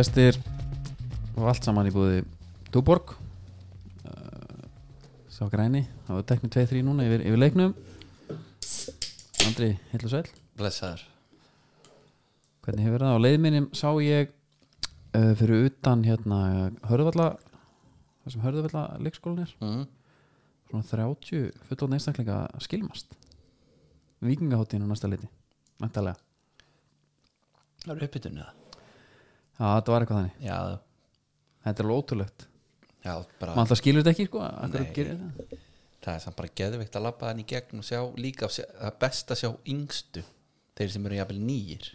sestir og allt saman í búði Túborg uh, sá græni það var teknið 2-3 núna yfir, yfir leiknum. Andri, heil og sæl Blessaður. Hvernig hefur það? Á leiðminnum sá ég uh, fyrir utan hérna hörðvalla það sem hörðvalla leikskólin er. Mm. svona 30 fullóðn einstaklinga skilmast. Vikingaháttíðin á næsta leiti mæntalega Það eru uppbytun eða? Já, þetta var eitthvað þannig. Já, Þetta er alveg ótrúlegt. Já, bara Maður alltaf skilur þetta ekki, sko af hverju Nei. gerir þetta? Það er samt bara geðveikt að labba hann í gegn og sjá líka, sjá, það er best að sjá yngstu þeir sem eru jafnvel nýjir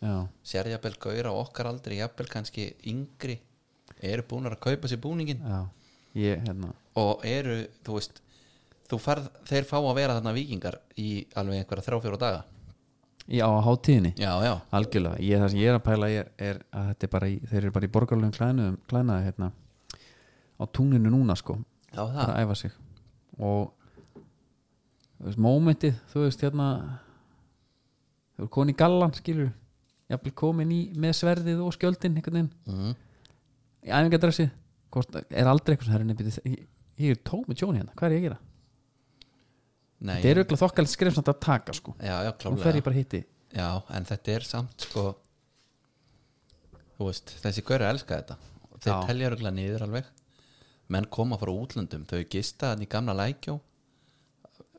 Já, sér jafnvel gauðra á okkar aldri jafnvel kannski yngri eru búin að kaupa sér búningin já. Ég, hérna. Og eru, þú veist þú farð, þeir fá að vera þarna vikingar í alveg einhverja þrjá fjóra daga Já, á hátíðinni? Já, já, Algjörlega, ég, það sem ég er að pæla er, er að þetta er bara í, þeir eru bara í borgarlegum klænuðum klænaði hérna á túninu núna sko, já það. Að æfa sig. Og þú veist, mómentið, þú veist hérna þú veist, koni gallan skilur, jafnvel komin í með sverðið og skjöldin einhvern veginn. Mm. í æfingadressi, er aldrei eitthvað sem herri nefnir, ég, ég er tók með tjóni hérna, hvað er ég að gera? Nei, Þetta er auðvitað þokkalegt skrif samt að taka sko, já, já, nú fer klálega ég bara hitti. Já, en þetta er samt sko þú veist, þessi gaur að elska þetta. Þeir Já. telja röglega niður alveg. Menn koma frá útlöndum, þau gista hann í gamla lækjó.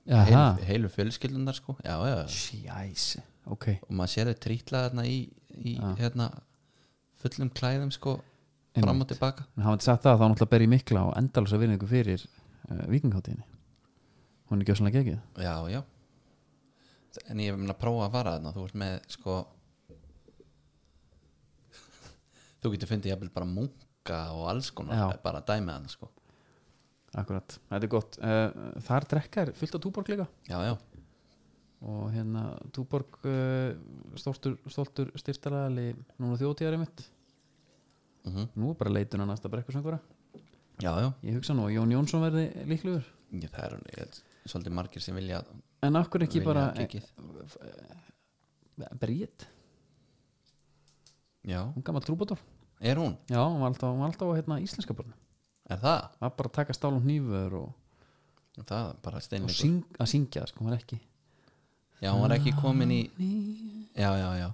Jaha, heilu, heilu fjölskyldunar sko. Já, já, já. sjæsi, ok. Og maður sér þau trítla þarna í, í hérna fullum klæðum sko fram og tilbaka. En hafandi sagt það þá náttúrulega ber ég mikla og endalus að vinningu fyrir uh, vikinghátíðinni hún er gjössanlega gegið já, já. En ég er að prófa að fara þarna. Þú ert með sko þú getur fundið jafnvel bara munka og alls konar. Bara dæmið hann sko. Akkurat, þetta er gott. Uh, þar drekka er fullt á Túborg líka. Já, já, og hérna Túborg uh, stoltur, stoltur styrtaræðali núna þjóðtíðari mitt. Mm nú er bara leitun að næsta brekkusöngura já, já. ég hugsa nú að Jón Jónsson verði líklugur Ég, það eru ég held, svolítið margir sem vilja en akkur ekki bara gigið. Bríett, já, hún gammal trúbótor er hún, já, hún var alltaf, hún var alltaf hérna, íslenska börn er það? Það var bara að taka stálum hnífur og, og syng, að syngja sko, hún var ekki. Já, hún var ekki komin í já, já, já.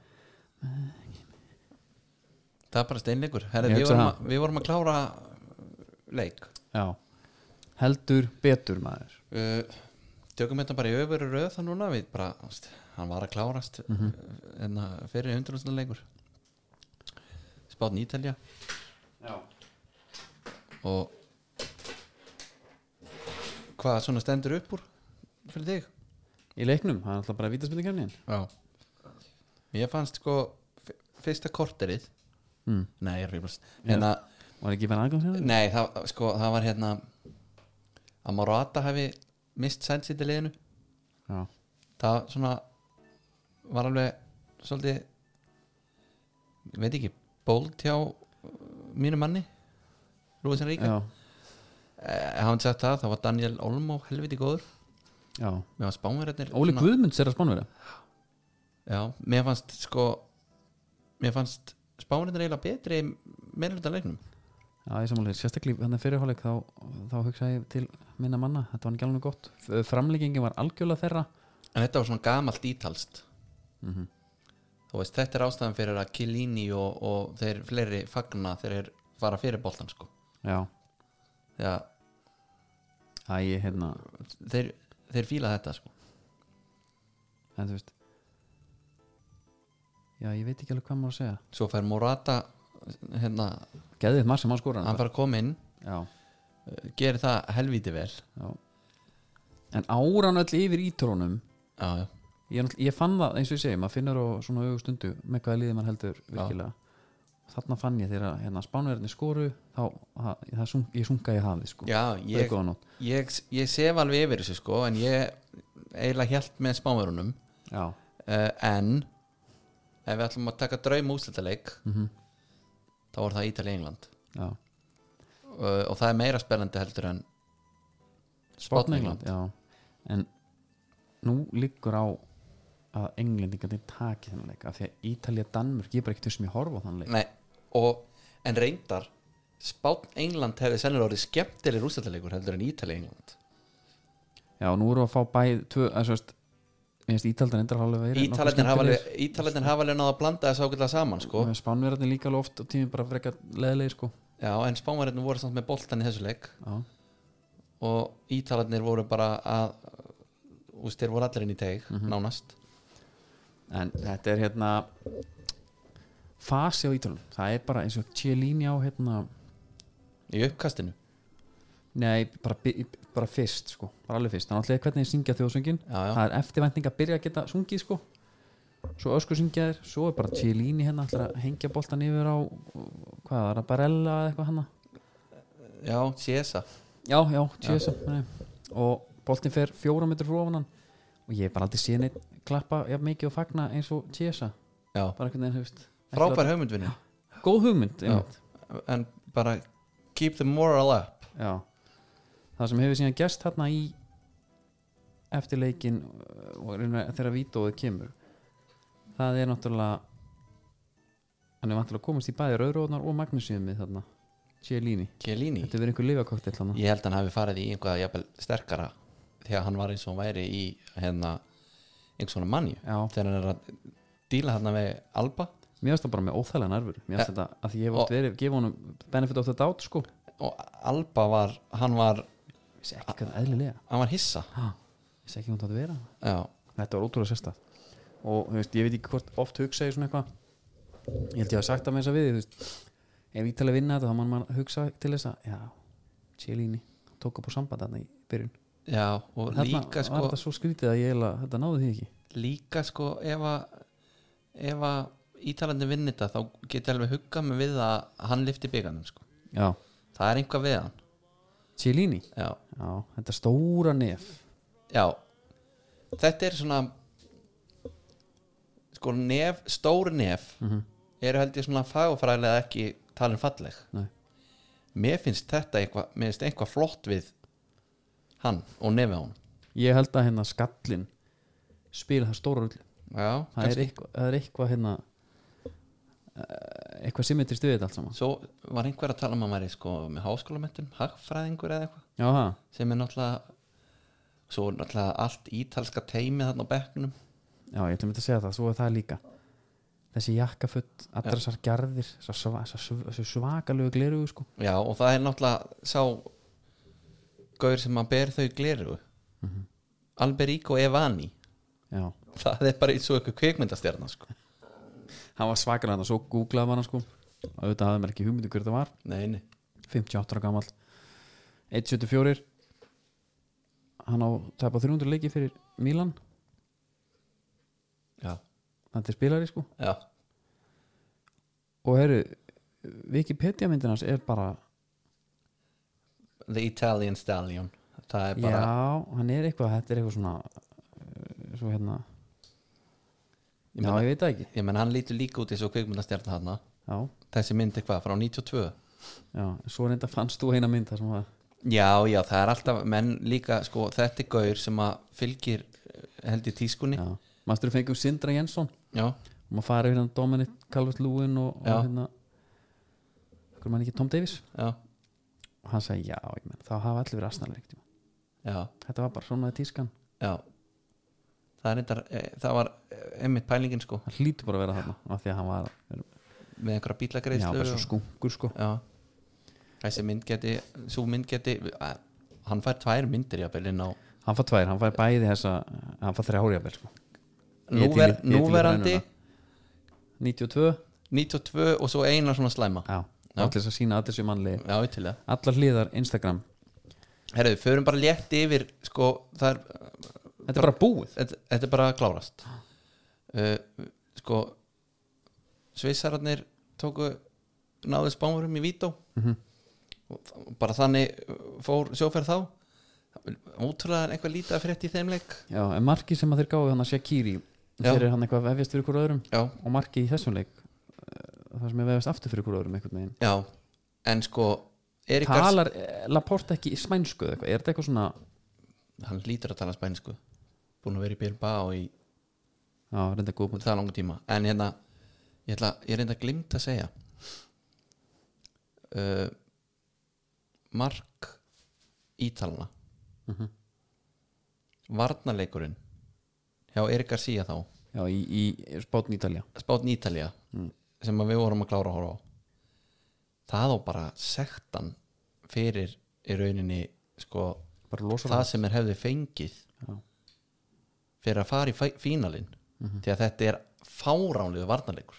Það er bara steinleikur. Herri, við, vorum að, við vorum að klára leik. Já, heldur betur maður uh, tökum þetta bara í öfuru röð það núna við bara, ást, hann var að klárast mm -hmm. en fyrir undrúsleikur spátn Ítalja já. og hvað svona stendur upp úr fyrir þig? Í leiknum, er alltaf bara vítaspindikefnin Já. Mér fannst sko fyrsta korterið mm. Nei, ég er ríflast hérna, var ekki verið aðgangslega Nei, það, sko, það var hérna að Morata hefði mist sænsitt í liðinu. Já, það svona var alveg svolítið veit ekki, bólt hjá uh, mínu manni Lúisin Ríka eh, hafði sagt það, þá var Daniel Olmo helviti góður. Óli Guðmunds er að spánverða Já, mér fannst sko mér fannst spánirinn eiginlega betri meira hluta leiknum Já, ég samanlega, sérstaklega þannig fyrirháleik þá, þá hugsaði ég til minna manna, þetta var ekki alveg gótt framleggingin var algjörlega þeirra. En þetta var svona gamalt ítalst mm þú veist, þetta er ástæðan fyrir að Kilini og, og þeir fleiri fagna þeir fara fyrir boltan sko. Já, þegar ég hérna. Þeir, þeir fíla þetta sko. En þú veist. Já, ég veit ekki alveg hvað maður að segja. Svo fær Morata hérna, Geðið maður sem hann skora hann fær að koma inn. Já, uh, gerir það helvíti vel. Já. En áran öll yfir ítrónum já, já, ég, náttúrulega- ég fann það eins og ég segi, maður finnur á svona augustundu með hvaða liðið maður heldur virkilega. Þarna fann ég þegar hérna, spánverðinni skoru þá, það, það sung, ég sunga í hafið sko. já er ég, nótt. ég, ég sef alveg yfir þessu sko en ég eiginlega hjælt með spánverunum já, uh, en ef við ætlum að taka draum úslitaleik Mhm. Þá er það Ítalið-England já. Uh, og það er meira spennandi heldur en Spotningland já. en nú liggur á að englendingarnir taki þennan leik af því að Ítalía Danmörk ég er bara ekkert sem ég horfa á þann leik. Nei, og, en reyndar Spán England hefði sennilega orðið skemmtileg rústættalegur heldur en Ítali England. Já, nú við að fá bæð tvö, að svo veist Ítalarnir hafa alveg- Ítalarnir hafa alveg náða að blanda þess ágætlega saman sko. Og Spánverðarnir líka alveg oft og tíminn bara frekar leðilegir sko. Já, en Spánverðinir voru samt með boltan í þessu leik. Já, og Ítalarnir voru bara að þeir voru allir inn í teg Mhm. nánast. En þetta er hérna fasi á Ítalum. Það er bara eins og Chiellini á hérna í uppkastinu Nei, bara, bara fyrst sko. Bara alveg fyrst, þannig að hvernig þið syngja þjóðsöngin Já, já. það er eftirvænting að byrja að geta sungið sko. Svo ösku syngja þér, svo er bara Chiellini hérna ætlar að hengja boltan yfir á hvað var það, Barella eða eitthvað hana? Já, Chiesa. Já, já, Chiesa og boltin fer fjóra metri frá hann. Og ég hef bara aldrei neitt klappa jafn mikið og fagna eins og Chiesa. Já, frábær hugmyndvinni góð hugmynd, einmitt. En bara keep the moral up. Já Það sem hefur síðan gerst hérna í eftir leikin uh, þegar vítóið kemur það er náttúrulega hann er vantilega komast í bæði rauðróðnar og magnísíumið þarna Chiellini, Chiellini? Þetta er verið einhver lifakoktel þarna. Ég held að hann hafi farið í einhvað jafnvel sterkara þegar hann var eins og hann væri í hérna einhvers svona manni þegar hann er að díla hann með Alba. Mér finnst það bara með óþælega nervur. Mér finnst Eh, þetta að ég hef oft verið gefa honum benefit of the doubt sko. Og Alba var, hann var ég sé ekki hvað eðlilega hann var hissa. Ha, ég sé ekki hún þetta vera. Já, þetta var ótrúlega sérstætt og þú veist, ég veit ekki hvort oft hugsa ég svona eitthvað. Ég held ég að sagt það með þess að við þú veist, ef Ítalið vinna þetta þá mann maður hugsa til þess að já, Chiellini tók upp á samband þarna í byrjun. Já og þarna líka var sko þetta svo skrítið að ég eiginlega, þetta náði því ekki. Líka sko ef að ef að Ítalandi vinni þetta þá geti alveg huggað mig við að hann lifti bygganum sko. Já, það er einhvað við hann. Chiellini já, já, þetta stóra nef. Já þetta er svona sko nef, stór nef mm eru held ég svona fagfræðilega ekki talin falleg. Nei. mér finnst þetta eitthvað mér finnst eitthvað flott við hann og nefið á hann ég held að hérna skallin spila það stóra rullu já, það er eitthvað, það er eitthvað hérna eitthvað symmetrist við þetta allt saman? Svo var einhver að tala um að maður er sko með háskólamentun, hagfræðingur eða eitthvað. Já, sem er náttúrulega svo er náttúrulega allt ítalska teimið þarna á bekknum. Já, ég ætlum að segja það, svo er það líka. Þessi jakkafutt, allar þessar gerðir þessu svakalegu glerugu sko. Já og það er náttúrulega sá gaur sem að ber þau gleru Mhm. Alberico Evani. Já, það er bara eins og eitthvað kvikmyndastjarna sko. Hann var svakalega hann og svo googlaði maður hann sko. Og auðvitað hafði mér ekki hugmyndu hver þetta var. Nei, nei. 58 ára gamall. 174 hann á tæpa 300 leiki fyrir Milan. Já, er spilari sko. Já, og herru, Wikipedia myndin hans er bara The Italian Stallion. Það er bara já, hann er eitthvað, þetta er eitthvað svona uh, svo hérna Ég já, ég veit það ekki. Ég menn hann lítur líka út eins og kvikmyndastjarna þarna. Já, þessi mynd eitthvað frá 92 já, svo reynda fannst þú eina mynd þar sem var já, já, það er alltaf menn líka, sko, þetta er gaur sem að fylgir eh, held í tískunni. Já, maður stu fengum Sindra Jensson? Já, og maður farið hérna Dominic Calvert-Lewin og, og Já. hérna hvernig mann ekki Tom Davis já, og hann sagði já, ég menn, þá hafa allir verið asnarleikt já, þetta var bara svona tískan. Já það reyndar, e, það var eh, einmitt pælingin sko, hann hlýtur bara að vera þarna af því að hann var með einhverja já, bílagreislu bara svo skunkur sko. Já. Þessi mynd geti, svo mynd geti að, hann fær tvær myndir jafnvel inn á hann fær tvær, hann fær bæði þessa hann fær þrjá ári jafnvel sko. Núver, til núverandi brennuna. 92, 92 og svo eina svona slæma. Já, allir þess að sína allir sem já, það. Allar hliðar Instagram. Herruðu, förum bara létt yfir sko, það er þetta er bara búið. Þetta, þetta er bara að klárast. Uh, sko Sveisararnir tóku náðu spámurum í Vító. Mhm. og þ- bara þannig uh, fór sjóferð þá. Ótrúlega eitthvað lítið að frétt í þeim leik. Já, en marki sem að þeir gáðu hann að Shakiri þeir er hann eitthvað vefjast fyrir hverju öðrum. Já, og marki í þessum leik eh, það sem er vefjast aftur fyrir hverju öðrum einhvern veginn. Já. En sko Erik Gars talar eh, Laporte ekki í spænsku eitthvað, er þetta eitthvað svona hann lítur að tala spænsku búin að vera í Bilbao í já, reynda góð punkt það langu tíma. En hérna ég, ætla, ég reynda glimt að segja uh, mark ítalana Mhm. varnarleikurinn hjá Erik Garcia þá. Já, í, í spátn Ítalja spátn Ítalía Mm. sem við vorum að klára að horfa á. Það á bara sektan fyrir í rauninni sko, það. sem er hefði fengið. Já. Fyrir að fara í fínalinn Mhm. því að þetta er fáránlegu varnarleikur.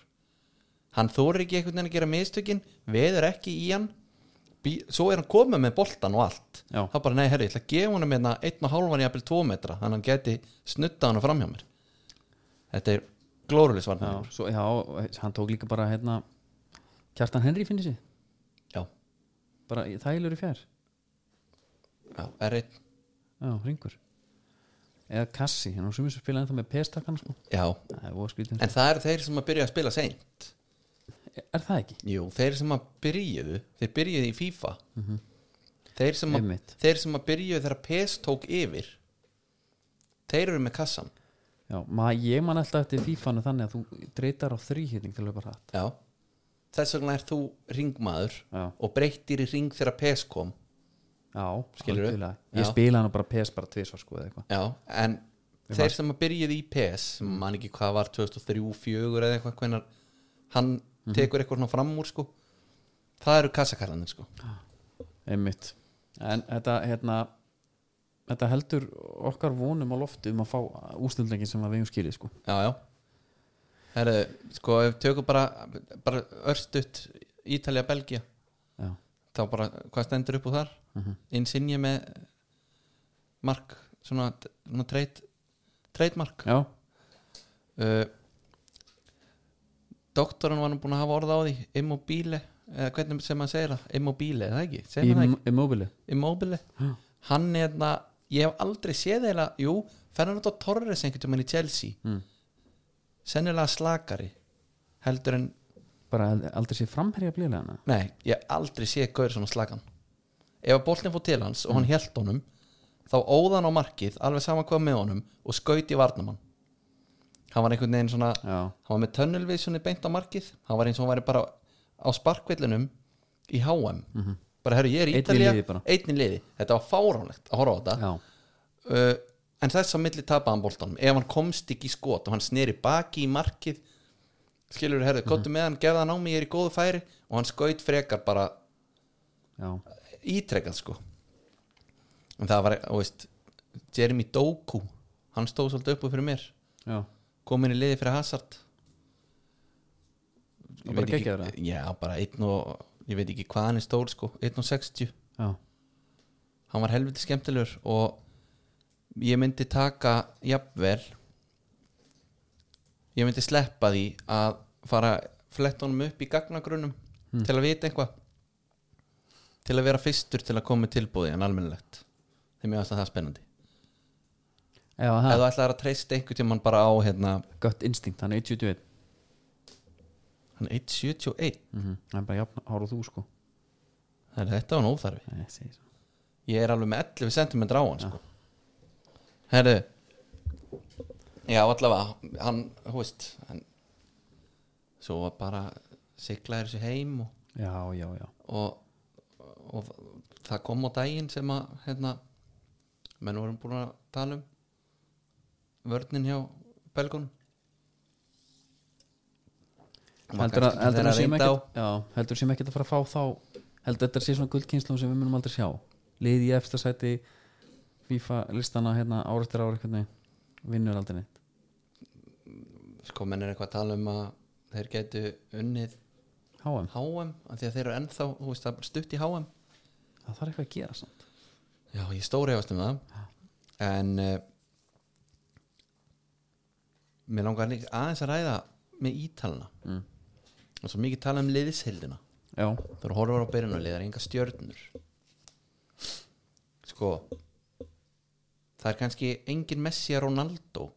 Hann þórir ekki einhvern veginn að gera mistökin veður ekki í hann bí, svo er hann komið með boltan og allt. Já. þá bara nei herri, ég ætla að gefa hann með einn og hálfan jafnvel tvo metra þannig að hann geti snutta hann fram hjá mér. Þetta er glórulis já, varnarleikur svo, já, hann tók líka bara hérna Kjartan Henry finnir sig. Já, bara þælur í fjær. Já, er einn. Já, ringur eða kassi, er sem spila ennþá með pestakkan sko. já, það en það eru þeir sem að byrja að spila seint. Er það ekki? jú, þeir sem að byrjuðu þeir byrjuðu í FIFA. Þeir, sem að, þeir sem að byrjuðu þegar PES tók yfir þeir eru með kassan. Já, ma, ég man alltaf eftir fífanu þannig að þú dreytar á þrýhýtning til að löpa hratt. Já, þess vegna er þú ringmaður já, og breyttir í ring þegar PES kom já algjörlega. Já. ég spila hann bara pes bara tvisvar sko eða eitthvað. Já, en þeir sem að byrjuðu í PES sem man ekki hvað var 2003-2004 eða eitthvað hvenar hann tekur eitthvað svona fram úr sko. Það eru kassakallanir sko. Einmitt. En þetta hérna þetta heldur okkar vonum á lofti um að fá ústildingin sem að við um skilið sko. Já, já. Herðu, sko, ef tökum bara, bara örstutt Ítalja, Belgia já, þá bara, hvað stendur upp úr þar? Mhm. Insigne með mark, svona, svona trade, trademark já, uh, doktorinn var búin að hafa orða á því immobile, eða hvernig sem maður segir það immobile, eða ekki, ekki? Immobile. Immobile, Já. hann er það ég hef aldrei séð eða, jú Fernando Torres einhvern tímann í Chelsea. Mm. sennilega slakari heldur en bara aldrei sé framherja blíðlega Nei, ég aldrei séð gaur svona slagan. Ef að boltin fór til hans og hann held honum þá óða hann á markið alveg sama hvað með honum og skaut í varnamann hann var einhvern veginn svona já, hann var með tunnelvisioni beint á markið. Hann var eins og hann væri bara á sparkvillinum í HM bara herru ég er í Mhm. Einn í Ítalía liði þetta var fáránlegt að horfa á þetta. Uh, en þess að milli tapaði hann boltanum. Ef hann komst ekki í skot og hann sneri baki í markið skilur herru, kottu með hann, gefða hann á mig ég er í góðu færi og hann skaut frekar bara já, ítrekkað sko. En það var, þú veist Jeremy Doku, hann stóð svolítið uppu fyrir mér, já, kom inn í liði fyrir Hazard. Og bara geggjaður, eða? já, bara einn og ég veit ekki hvað hann er stór sko, einn og 60 já, hann var helviti skemmtilegur og ég myndi taka jafnvel ég myndi sleppa því að fara flett honum upp í gagnagrunum til að vita eitthvað. Til að vera fyrstur til að koma tilbúði en almennilegt. Þegar mér að það er spennandi það, þú ætlaðir að treysta einhvern tímann bara á hérna, gött instinkt, hann er 171 hann er 1.71 mm hann er bara jafn, hára þú sko. Herra, þetta var nóþarfi ég ég er alveg með 11 cm á hann sko. herru já allavega hann, hú veist hann, svo bara siglaði þessu heim og, já, já, já, og, og það kom á daginn sem að hérna, menn vorum búin að tala um vörnin hjá belgunum. Heldur að, heldur að sem ekkert heldur sem ekkert að fara að fá þá heldur þetta sé svona guldkynslu sem við munum aldrei sjá. Liði í efsta sæti FIFA listana hérna eftir ára einhvern veginn vinnur aldrei sko menn er eitthvað að tala um að þeir getu unnið HM, HM af því að þeir eru ennþá, þú veist stutt í HM það þarf eitthvað að gera samt. Já, ég stóri efast um það. En uh, Mér langar líka aðeins að ræða með ítalina mm. og svo mikið tala um liðishildina já, Það eru horfur á byrjunarlið, það er enga stjörnur. Sko Það er kannski engin Messi að Ronaldo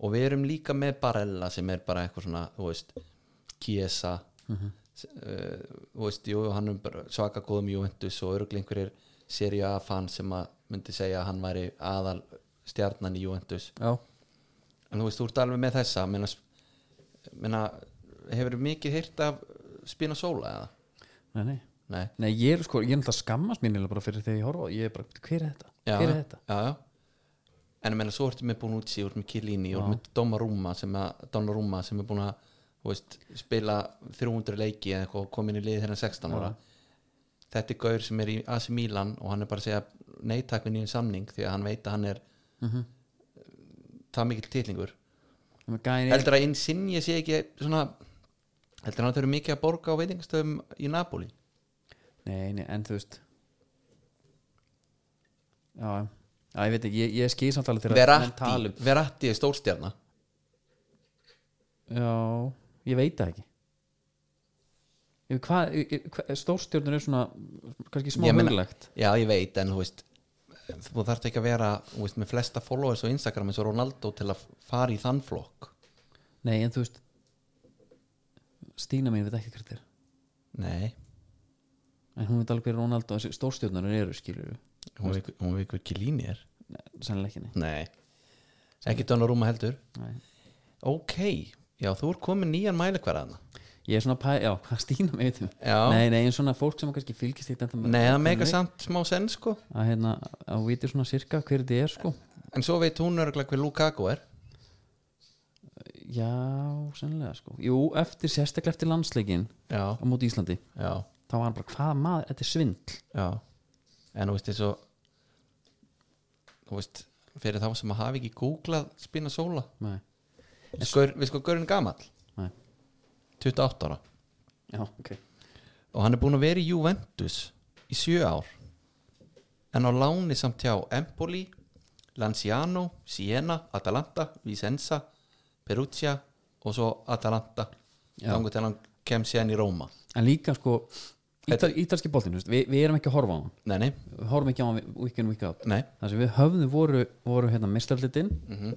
og við erum líka með Barella sem er bara eitthvað svona, þú veist Chiesa Mhm. uh, þú veist, jú, hann er svaka góðum Juventus og öruglega einhverjir Serie A fan sem að myndi segja að hann væri aðal stjarnan í Juventus já, en þú veist, þú ert alveg með þessa menna, menna hefur mikið hýrt af Spina Sola eða? nei, nei. nei, nei ég er sko, ég er náttúrulega skammast mín eiginlega bara fyrir þegar ég horfa á, ég er bara, hver er þetta já, hver er þetta, já, já. En ég meina svo ertu með Bonucci, þú ert með Chiellini þú ert með Donnarumma sem, sem er búin að veist, spila 300 leiki eða eitthvað og komin í liði þegar hann er 16 ára. Þetta er gaur sem er í AC Milan og hann er bara að segja neittak við nýjum samning því að hann veit að hann er það mikill titlingur. Með gæinn í- heldur að Insigne sé ekki svona heldur hann að þau eru mikið að borga á veitingastöðum í Napoli? Nei, nei, en þú veist já, já, ég veit ekki ég, ég skýr samt alveg þegar menn tala Verratti, um- Verratti er stórstjarna. Já, ég veit það ekki. Hvað, hvað stórstjórnur er svona kannski smá huglægt? Já ég veit en þú veist þú þarft ekki að vera þú veist, með flesta followers á Instagram eins og Ronaldo til að fara í þann flokk. Nei, en þú veist Stína mín veit ekki hvert er. Nei, en hún veit alveg hver Ronaldo þessi stórstjórnur eru skilur veit hún veit hvað Kilini er sannlega ekki nei. ekki Donnarumma heldur? Nei. Ok, já þú er komin nýjan mælikvarðana ég er svona pæ, já, hvað veit um já, nei, nei, en svona fólk sem kannski fylgist þetta nei það meika samt smá senn sko. Að hérna, að hún veitir svona sirka hver þetta er sko. En svo veit hún örgulega hver Lukaku er. Já, sannlega sko. Jú, eftir, sérstaklega eftir landsleikin já, á móti Íslandi, já, þá var hann bara hvaða maður, þetta er svindl. Já en þú veist eins og þú veist fyrir þá sem að hafa ekki googlað spina sóla. Skaur, við sko Gaurin gamall. Nei, 28 ára. Já, ok. Og hann er búin að vera í Juventus í sjö ár. En á láni samt hjá Empoli Lanciano, Siena, Atalanta Vicenza, Perugia og svo Atalanta. Já. þangur til hann kem síðan í Róma. En líka sko Ítal, ítalski veist, við, við erum ekki að horfa á hann. Nei, nei, við horfum ekki á hann week in, week out. Nei. Það sem við höfðum voru, voru hérna mistarlitin mm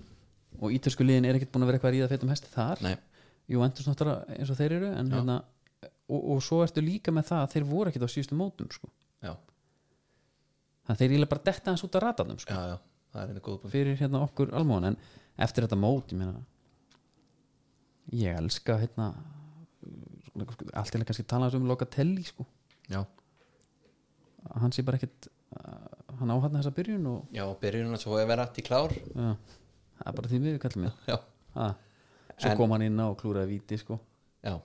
og ítalsku liðin er ekkert búin að vera eitthvað að ríða feitum hesti þar. Nei, jú, endur snáttara eins og þeir eru en, hérna, og, og svo ertu líka með það að þeir voru ekkert á síðustu mótum sko. já, þannig að þeir ílega bara detta hans út af ratarnum sko, já, já. Er fyrir hérna okkur almóðan en eftir þetta mót, ég ég elska hérna allt til að kannski tala um Locatelli sko, já, að hann sé bara ekkert hann áhanna þessa byrjun og já, byrjun að svo er verið afti klár. Já, það er bara því við kallum já, ah, svo En- kom hann inn á og klúraði víti sko. Já.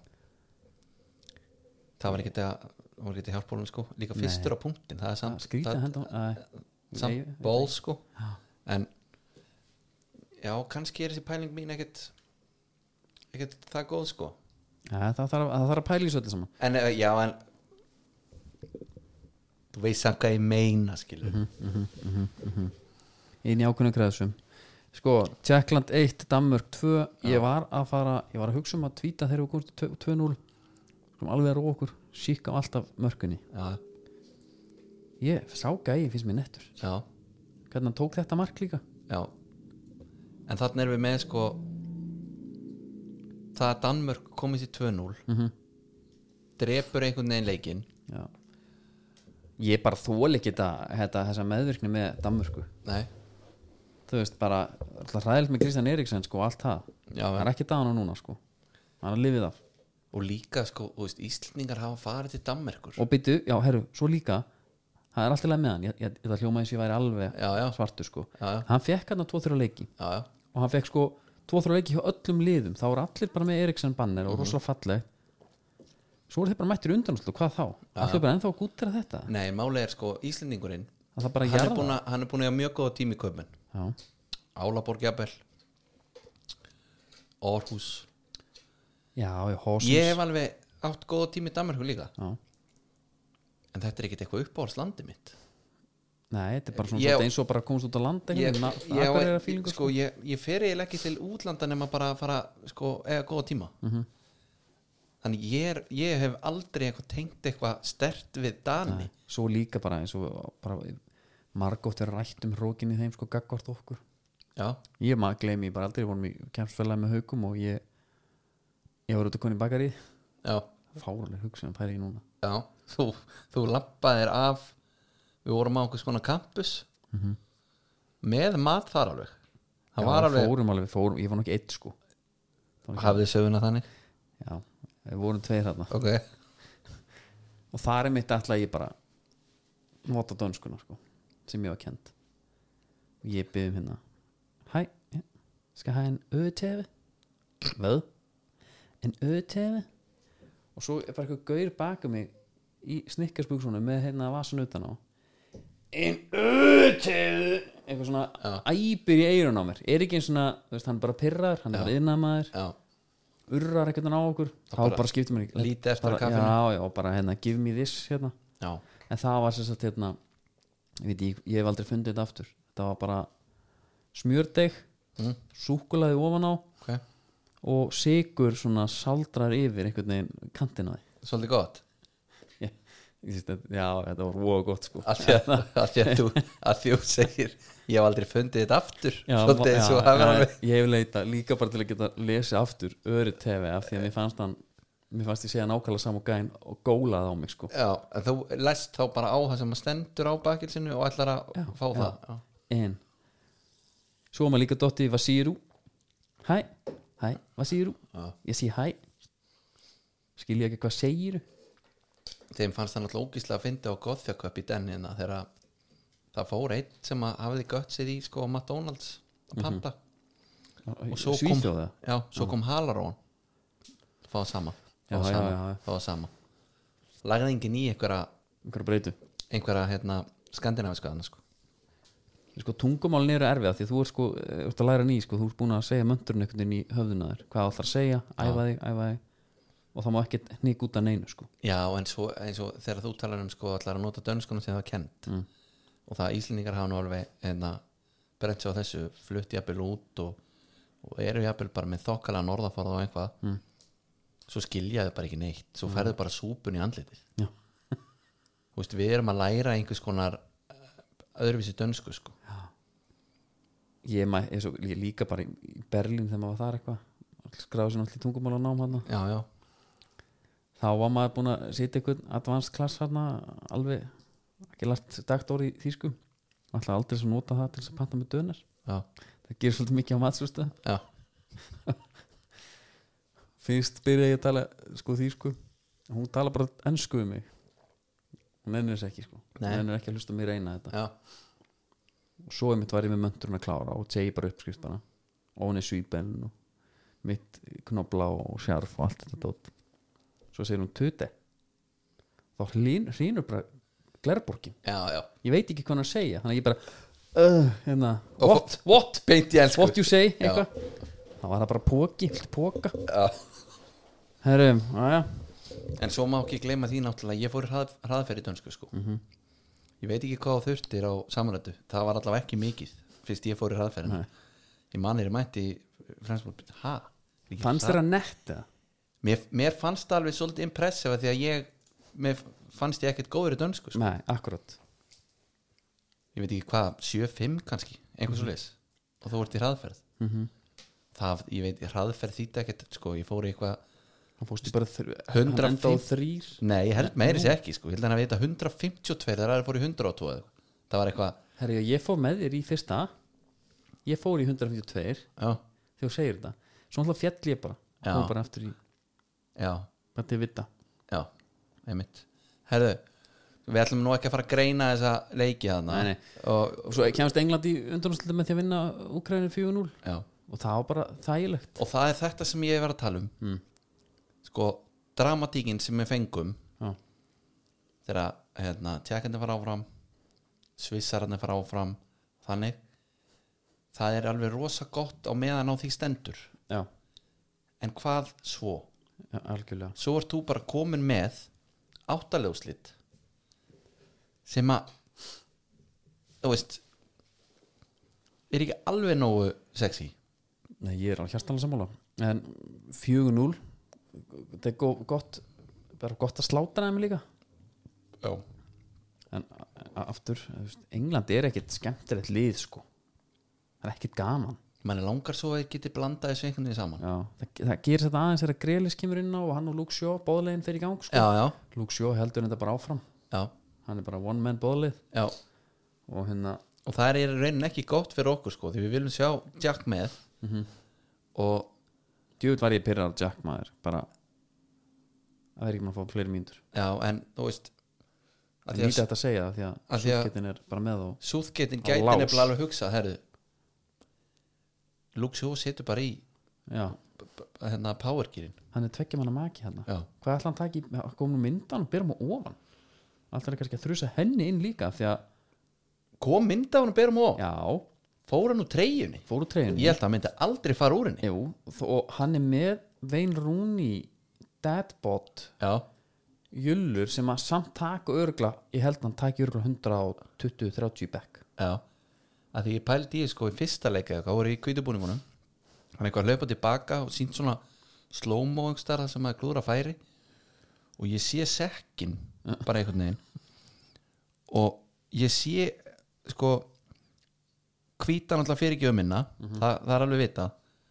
Það var ekki að það var ekki að hjálpa honum sko. Líka fyrstur á punktin það er samt, skrítið það, að henda uh, samt ból sko. En já, kannski er þessi pæling mín ekkert ekkert það góð sko. Það, þarf, að pæla í svo öllu saman. En uh, já, en þú veist samt hvað ég meina skilur inn í ákveðnum græðsum sko, Tjekkland 1, Danmörk 2 ég var að fara, ég var að hugsa um að tvíta þegar við til 2-0 skulum alveg að róa okkur, síka á alltaf mörkunni. Já, ég sá gæi, finnst mér nettur. Já, hvernig hann tók þetta mark líka? Já. En þannig erum við með sko það að Danmörk komið sér 2-0 mm drepur einhvern veginn leikinn. Já ég bara þól ekki þessa meðvirkni með Danmörku. Nei, þú veist bara, hræðilt með Kristján Eriksen sko, allt það, já, það er ekki dagan á núna sko. Hann er lifið af. Og líka sko, þú veist, Íslendingar hafa farið til Danmerkur. Og byttu, já, herru, svo líka það er alltaf leið með hann, ég, ég, það hljóma eins og ég væri alveg já, já, svartur sko. Já, já, hann fekk hann að 2-3 leiki. Já, já. og hann fekk sko 2-3 leiki hjá öllum liðum. Þá voru allir bara með Eriksen banner og rosalega falleg svo voru þeir bara mættir undan og hvað þá, allir bara ennþá að gútira þetta? Nei, máli er sko, Íslendingurinn er hann er búin að, er mjög góða tími já, Álaborg jafnvel. Orhus já, já, Horsens. Ég hef alveg átt góða tími í Danmarku líka. Já. en þetta er ekkit eitthvað uppáhaldslandi mitt. Nei, þetta er bara svona eins og bara að komast út á land ég, ég, er ég, fílingu sko, ég, ég fer eiginlega ekki til útlanda nema bara að fara sko, eða góða tíma. Mhm. Þannig ég, er, ég hef aldrei eitthvað tengt eitthvað stert við Dani. Nei, svo líka bara eins og bara margótt er rætt um hrókin í þeim sko gaggvart okkur. Já, ég maður gleymi bara aldrei, vorum í kemsfélagi með haugum og ég ég var út að koni bakari já, fáruleg hugsun að pæra í núna. Já þú, þú lappaðir af við vorum á okkur skona campus með mat þar alveg. Það. Já, var alveg, fórum alveg, fórum, ég var nokkið eitt sko. Það ekki- hafið söguna þannig? Já, við vorum tveir þarna. Ok, og það er mitt ætla ég bara nota dönskuna sko, sem ég var kent og ég byrði um hérna hæ, ja, skal have en ø-tv hvad? en ø-tv og svo er bara eitthvað gaur baka mig í snikkarsbúksunum með hérna vasan utan á. En öteðu eitthvað svona æpir í eirun á mér. Er ekki eins svona, þú veist, hann bara pyrraður hann er bara yðnamaður, já, urrar eitthvað á okkur þá bara mér ekki lítið eftir kaffinu. já, já, og bara hérna, give me this hérna. já, en það var sem sagt hérna ég veit, ég, ég hef aldrei fundið þetta aftur þetta var bara smjördeig Mm. súkulaði ofan á ok og sigur svona saldrar yfir einhvern veginn kantina því svolítið gott ég, ég, syns þetta- já, þetta var voða gott sko. Að því að, þú, að þú segir ég hef aldrei fundið þetta aftur Já, svolítið eins og hafa alveg. ég hef leita líka bara til að geta lesið aftur öru TV af því að mér fannst hann mér fannst ég segja nákvæmlega saman gæn og gólaði á mig sko. Já, en þú lest þá bara á það sem að stendur á bakilsinu og ætlar að Já, fá já. það. En svo maður líka dotti Vasiru. Hæ, hæ, Vasiru? Já. ég sé hæ. Skilja ekki hvað segiru þeim fannst það náttúrulega ógíslega að fyndi á Gothjaköp í dennina þegar það fór einn sem að hafiði gött sér í sko McDonalds að panta. Og svo kom, já, svo kom Halarón það sama. Fá Já, það já, sama, fá sama. Lagði enginn í einhverja einhverja einhverja hérna skandinaviska annars sko. Sko tungumálin eru erfið af því þú ert sko eh, ert að læra ný sko, þú ert búin að segja möndurinn einhvern veginn í höfðuna þér. Hvað ætlar að segja, æfa þig, æfa þig og það má ekkert hník út af neinu sko. Já, en svo, eins og þegar þú talar um sko allar að nota dönskunum sem það var kent Mm. og það Íslendingar hafa nú alveg hérna, brent sér á þessu flutt jafnvel út og, og eru jafnvel bara með þokkalega norðafarða og eitthvað. Mm. svo skiljaðu bara ekki neitt. Svo færðu bara súpun í. Þú veist, við erum að læra einhvers konar eh, öðruvísi dönsku sko. Ég, ég, svo, ég líka bara í Berlín þegar maður var þar eitthvað. Skráði sér náttúrulega tungumál nám hann Já, já, þá var maður búin að sitja einhvern advanced class hann alveg ekki lært dagt orði í þýsku. Alltaf aldrei sem nota það til þess að panta með dönar já, það gerir svolítið mikið á matsústa fyrst byrja ég að tala sko þýsku. Hún tala bara ennsku um mig. Hún ennir þess ekki sko. Nei. hún ennir ekki að hlusta mér reyna þetta. Já, og svo einmitt var ég með möndurinn að klára og segi bara uppskrift bara. Og hún er svípen og mitt knobla og sjarf og allt þetta dót svo segir hún tute. Þá hrýnur bara glerborgin. Já, já. ég veit ekki hvað hann segja þannig að ég bara uh, hérna, what, what, ensku. What you say þá var það bara póki, póka aðja En svo má ekki gleyma því náttúrulega Ég fór í hrað, hraðferð í dönsku sko. Mhm. Ég veit ekki hvað þurftir á samanrættu Það var allavega ekki mikið Fyrst ég fór í hraðferðin Nei. Ég manir mætti fannst þér að netta mér, mér fannst það alveg svolítið impressive Því að ég Mér fannst ég ekkert góður í dönsku sko. nei, akkurat Ég veit ekki hvað 7-5 kannski Einhvers mm Mhm. Og þú ert í hraðferð mm -hmm. Það, ég veit, hraðferð þýtti ekkert sko, Ég fór í eitthvað hann fórstu bara þr... 150. hann endaði á þrýr Nei, ég held meiri sér ekki sko. Ég held að hann að veita 152 þegar það fór í 102 eða eitthvað. Það var eitthvað herru, ég fór með þér í fyrsta ég fór í 152 Já, þegar þú segir þetta svo náttúrulega fjall ég bara Já. kom bara aftur í já, bara til vita. Já, einmitt. Herðu, við ætlum nú ekki að fara að greina þessa leiki þarna. Nei, nei. Og, og svo kemst England í undanúrslutum með því að vinna Ukraina 4-0 já. og það var bara þægilegt. Og það er þetta sem ég hef verið að tala um. Mm. Sko, dramatíkin sem við fengum já, Þegar hérna, tjekkandi fara áfram Svissararnir fara áfram Þannig Það er alveg rosa gott á meðan á því stendur. Já, En hvað svo? Já, algjörlega. Svo ert þú bara komin með áttaljóslit sem að þú veist er ekki alveg nógu sexy? Nei, ég er alveg hjartalega sammála. En 4-0 þetta er go- gott bara gott að sláta þeim líka. Já. en aftur, England er ekkit skemmtilegt lið sko. Það er ekkit gaman mann er langar svo að ég geti blandað þessu einhvern veginn saman. Já, það, það gerir þetta aðeins þegar Grelis kemur inn á og hann og Luke Shaw, bóðlegin fyrir í gang sko. já, já, Luke Shaw heldur þetta bara áfram. Já, hann er bara one man bóðlið já. Og hérna og það er í raunin ekki gott fyrir okkur sko því við viljum sjá Jack með. Og djúvill var ég pyrrar Jack maður bara að vera ekki maður að fá fleiri mínútur. Já, en þú veist það að er lítið að að segja það því að að- sútgetin er bara með og súðgetin gæti nefnilega alveg hugsað herru Luke Shaw setur bara í já, hérna powergearin hann er tveggja manna maki hérna. Já, hvað ætla hann að taka í, að koma myndan og byrja hann ofan? Alltaf er kannski að þrjusa henni inn líka því að, kom mynda hann og berum á já, fór hann úr treyjunni? Ég held að hann myndi aldrei fara úr henni. Jú, og hann er með Vein Rooney Deadbot já, jullur sem að samt taka örgla ég held að hann taki örgla 120-30 back já að því ég pældi í sko í fyrsta leika hvað voru í kvítubúningunum hann eitthvað að hlaupa tilbaka og sínt svona slow-mo einhverstaðar sem að glúra færi. Og ég sé sekkin bara einhvern veginn. Og ég sé sko hvítan alltaf fyrir ekki um minna. Það, það er alveg vita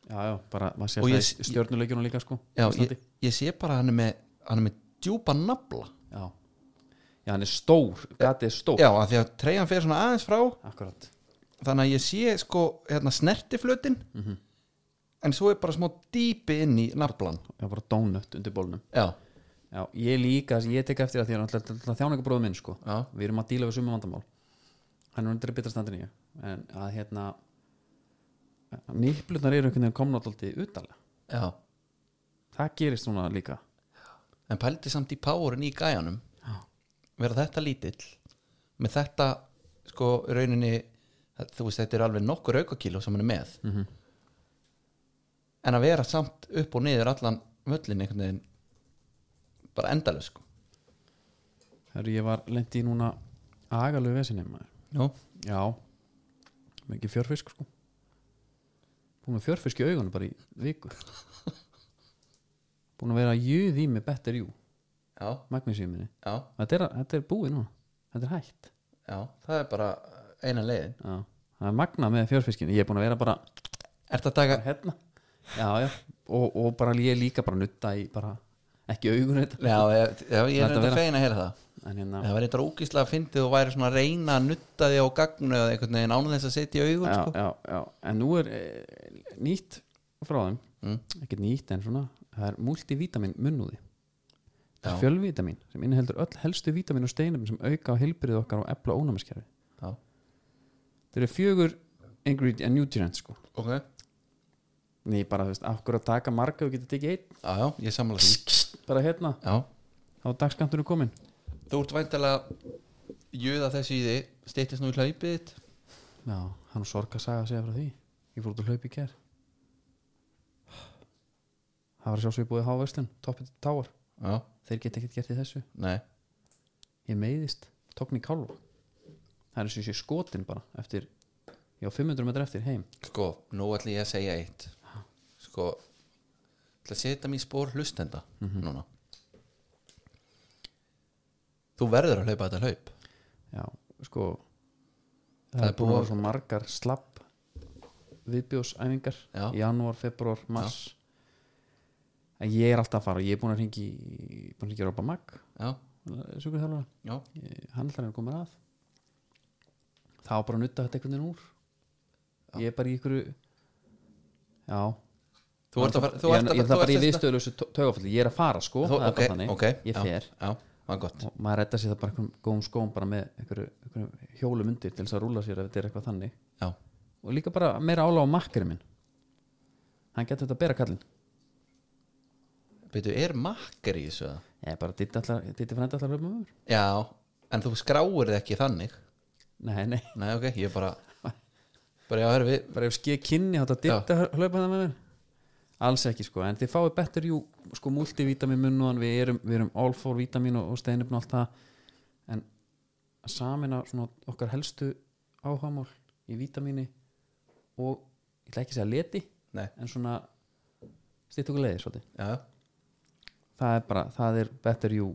já, já, bara Og ég- í stjörnuleikjunum líka sko já, ég, ég sé bara hann er með, hann er með djúpa nafla. Já. já, hann er stór gatið er stór já, því að treyjan fer svona aðeins frá. Akkurat þannig að ég sé sko hérna, snertiflutin en svo er bara smá dýpi inn í naflan já, bara donut undir bólnum. Já, já, ég líka, ég tek eftir að því að náttúrulega þjáningabróðu minn sko. Já, við erum að díla við sumum vandamál. Hann er undir betra standin ég en að hérna nýplunar eru einhvern veginn komna alltaf utalega já. Það gerist svona líka. En pældi samt í powerin í gæjanum. Vera þetta lítill með þetta sko í rauninni þú veist þetta er alveg nokkur aukakíló sem hann er með. Mhm. en að vera samt upp og niður allan völlin einhvern veginn bara endalus sko. Þegar ég var lendi í núna agalegu vesinni maður. Já, mikið fjörfisk sko. Búin með fjörfisk í augunum bara í viku. Búin að vera að jöð í með better you já, þetta þetta er búið núna. Þetta er hægt já það er bara eina leiðin. Já. það er magnað með fjörfiskin ég er búin að vera bara Ertu að taka hérna. Já. Og, og bara ég líka bara nutta í bara ekki augun þetta. Já, ég, ég er vera- fegin að heyra það. En hérna, Það var eitthvað ógíslega að fyndið og væri svona að reyna að nutta því á gagnu eða einhvern veginn ánum þess að setja í augun já, sko. já, en nú er e, nýtt frá þeim. Mm. ekki nýtt en svona það er multivitamin munnúði. Það er fjölvitamin sem inniheldur öll helstu vitamin og steinum sem auka á heilbyrðið okkar og efla ónæmiskerfi. Já, þeir eru fjögur ingredient nutrients sko. Ok. Já, Ný bara, þú veist, akkur að taka marga og geta tekið einn? Já, ég samla því. Bara hérna, Já, þá er dagskanturinn komin þú ert væntalega jöða þessu í því steytist nú í hlaupið þitt. Já, hann sorg að saga segja frá því. Ég fór út að hlaupa í ker það var sjálfsög háverslun, toppið táar Já, þeir geta ekkert gert í þessu. Nei, ég meiðist, tókn í kálfa það er eins og sé skotin bara eftir, já 500 metrar eftir heim. Sko, nú ætla ég að segja eitt. Sko ætla að setja mér í spór hlustenda núna. Þú verður að hlaupa þetta hlaup. Já, sko Það það er búin að vera svo margar slapp viðbjóðsæfingar Já. janúar, februar, mars. En ég er alltaf að fara ég er búin að ringi búin að ringi Rópa Mag Já, sugur þjálfara, já, Ég- hann ætlar að koma að þá bara nutta þetta einhvern veginn úr. Ég er bara í ykkur já. Þú ert að fara- þú ég, ég, er bara í viðstöðlösu tögafalli ég er að fara sko, Þú, það er ok, bara þannig ok ég já, fer. Já, gott. Og maður redda sér það bara einhverjum góðum skóm bara með einhverju, einhverju hjólum undir til þess að rúla sér ef þetta er eitthvað þannig. Já, og líka bara meira ála á makkarinn minn. Hann getur þetta að bera kallinn. Veitu, er makkar í þessu ég bara ditti frendi allar hlöfum öfur Já, en þú skráir það ekki þannig nei, nei, Nei, ok, ég bara bara já, herri við bara ef skeið kynni þá þetta ditti hlöfum það með mér. Alls ekki sko, en þið fáið betur jú sko multivitamin munnuðan, við erum, við erum all for vitamin og, og steinöfn og allt það. En að samina svona okkar helstu áhagamál í vitamini og ég ætla ekki að segja leti Nei, en svona stýtt okkur leiðir svolítið. Já, það er bara, það er better you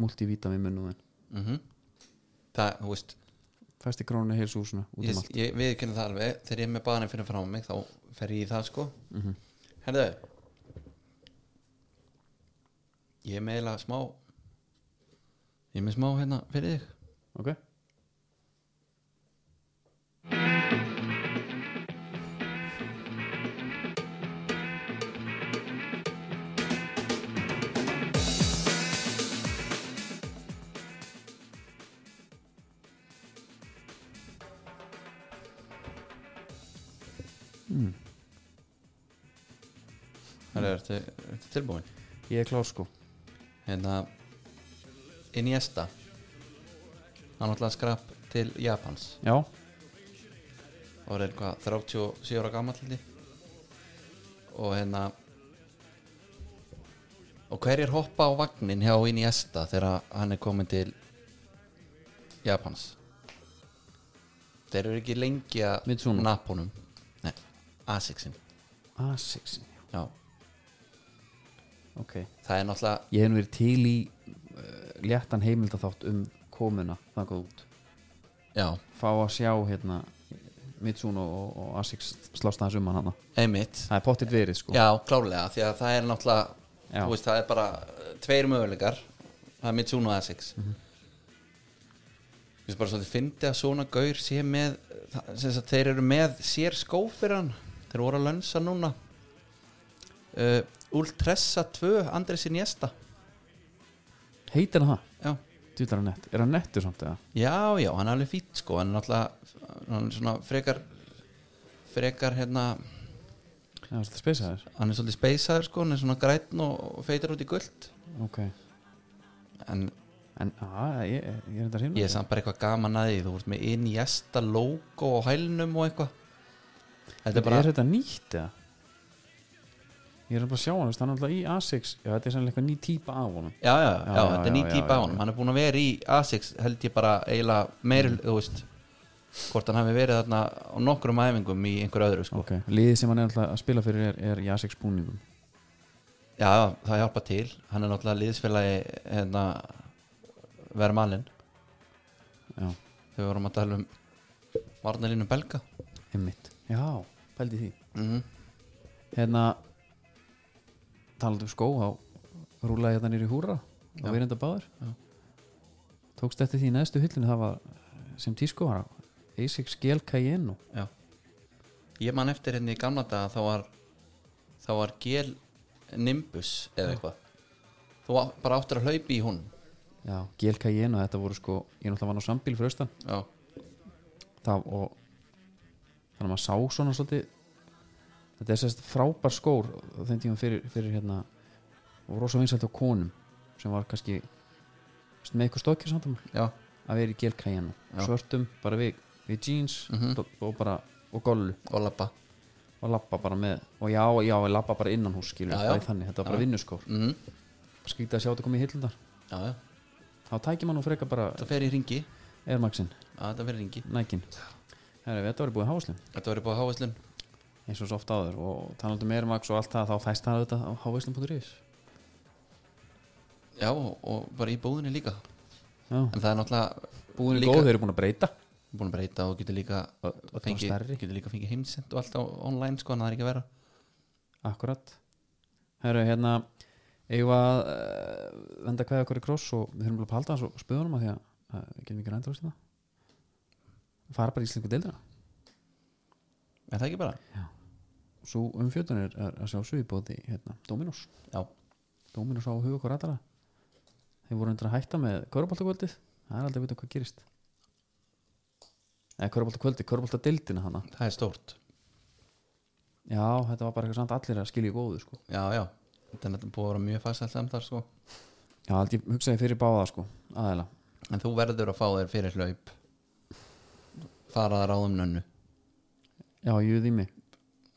multivitamin munnuðan mhm. Það, þú veist, fæst í krónu heils úsuna ég, um allt. ég við það alveg. Þegar ég er með banin fyrir frá mig þá fer ég í það sko. Herðu. Ég er með eiginlega smá Ég er með smá hérna fyrir þig. Ok, ertu, ertu tilbúin? Ég er klár sko. Hérna Iniesta. Hann ætlaði að skrap til Japans. Já, og er eitthvað 37 ára gammal og hérna og hverjir hoppa á vagnin hjá Iniesta þegar hann er komin til Japans? Þeir eru ekki lengi að Mitsuno. napunum nei, Asixin A6 já, Ok. Það er náttúrulega Ég hef nú verið til í uh, léttan heimildaþátt um komuna þangað út. Já, Fá að sjá hérna Mitsuno og, og Asics slást aðeins um hann hana einmitt. Það er pottitt verið sko. Já, klárlega, því að það er náttúrulega veist, það er bara uh, tveir möguleikar. Það er Mitsuno og Asix mm -hmm. Bara svolítið fyndi að svona gaur sé með sem sagt, þeir eru með sér skó fyrir hann. Þeir voru að lönsa núna. Uh, Ultressa 2 Andres Iniesta. Heitir hann það? já. Djúlar hann nett Er hann nettur samt eða? já, já, hann er alveg fýtt sko. Hann er náttúrulega hann er svona frekar frekar hérna Já, þetta speysaður. hann er svolítið speysaður sko. Hann er svona grætn og, og feitur út í guld Ok. En En, að, ég, ég er þetta hreinu ég er samt bara eitthvað gaman að því. Þú ert með Iniesta logo á hælnum og eitthvað. Þetta er bara Er þetta nýtt eða? Ég er bara að sjá hann, hann er alltaf í A6 Já, þetta er sannlega eitthvað ný típa af honum. Já, já, já, Já, þetta er ný típa já, á hann er búin að vera í Asics held ég bara eiginlega meir, þú veist hvort hann hafi verið þarna á nokkrum æfingum í einhver öðru sko. Ok, liðið sem hann er alltaf að spila fyrir er, er í A6 búningum. Já, það hjálpa til. Hann er náttúrulega liðsfélagi hérna, vera malinn Já, við vorum að tala um varnalínum belga. Einmitt. Já, pældi því. Mm Hérna talandi um skó á rúlaði hérna nýri húra og við reynda báður Já. Tókst eftir því í neðstu hyllinu það var sem tísko var A6 Gel Cayenne. Já. Ég man eftir henni í gamla daga þá var þá var gel Nimbus eða eitthvað. Þú á- bara áttir að hlaupi í hún Já, Gel Cayenne þetta voru sko ég náttúrulega var nú sambíl fyrir austan. Já, það og þannig að maður sá svona svolítið þetta er sérst frábær skór þeim tíma fyrir, fyrir hérna og rosa vinsælt á konum sem var kannski með eitthvað stokkir samt já, að vera í Gel Cayenne Já. svörtum, bara við, við jeans Mhm. og, og bara, og gollu. Og lappa og lappa bara með og já, já, lappa bara innan hús skilur, Já, já. þannig, þetta var bara vinnuskór. Mm. skrítið að sjá þetta komið í hillundar já, já, þá tækir mann og freka bara það fer í ringi Air Maxin, já, það fer í ringi nækin þetta var búið háslinn þetta verður búið á hávæslun eins og svo oft áður. Og talandi um Air Max og allt það þá fæst það auðvitað á háslinn.is já, og, bara í búðinni líka. Já, en það er náttúrulega búin er líka- góð, þeir eru búin að breyta. Búin að breyta og getur líka getur líka fengið heimsend og allt á online sko, en það er ekki að vera. Akkurat. Herru, hérna eigum að uh, venda hvað okkur í kross og við þurfum bara að halda hans og spöðunum að því að uh, við getum ekki reynda úr það fara bara í íslensku deildina er það ekki bara? svo umfjöldun er, að sjá svipóði hérna, Dominos. Já, Dominos á huga okkur aðra þeir voru undir að hætta með köruboltakvöldið það er aldrei að vita hvað gerist. Eða köruboltakvöldið, köruboltadeildina hana það er stórt. Já, þetta var bara eitthvað samt allir að skilja í góðu sko. já, já, þetta er búið að vera mjög fæsalt samt þar sko. Já, aldrei hugsaði fyrir báða sko, aðeila. En þú verður að fá þér fyrir hlaup. Fara þar áðum nönnu já, ég því mig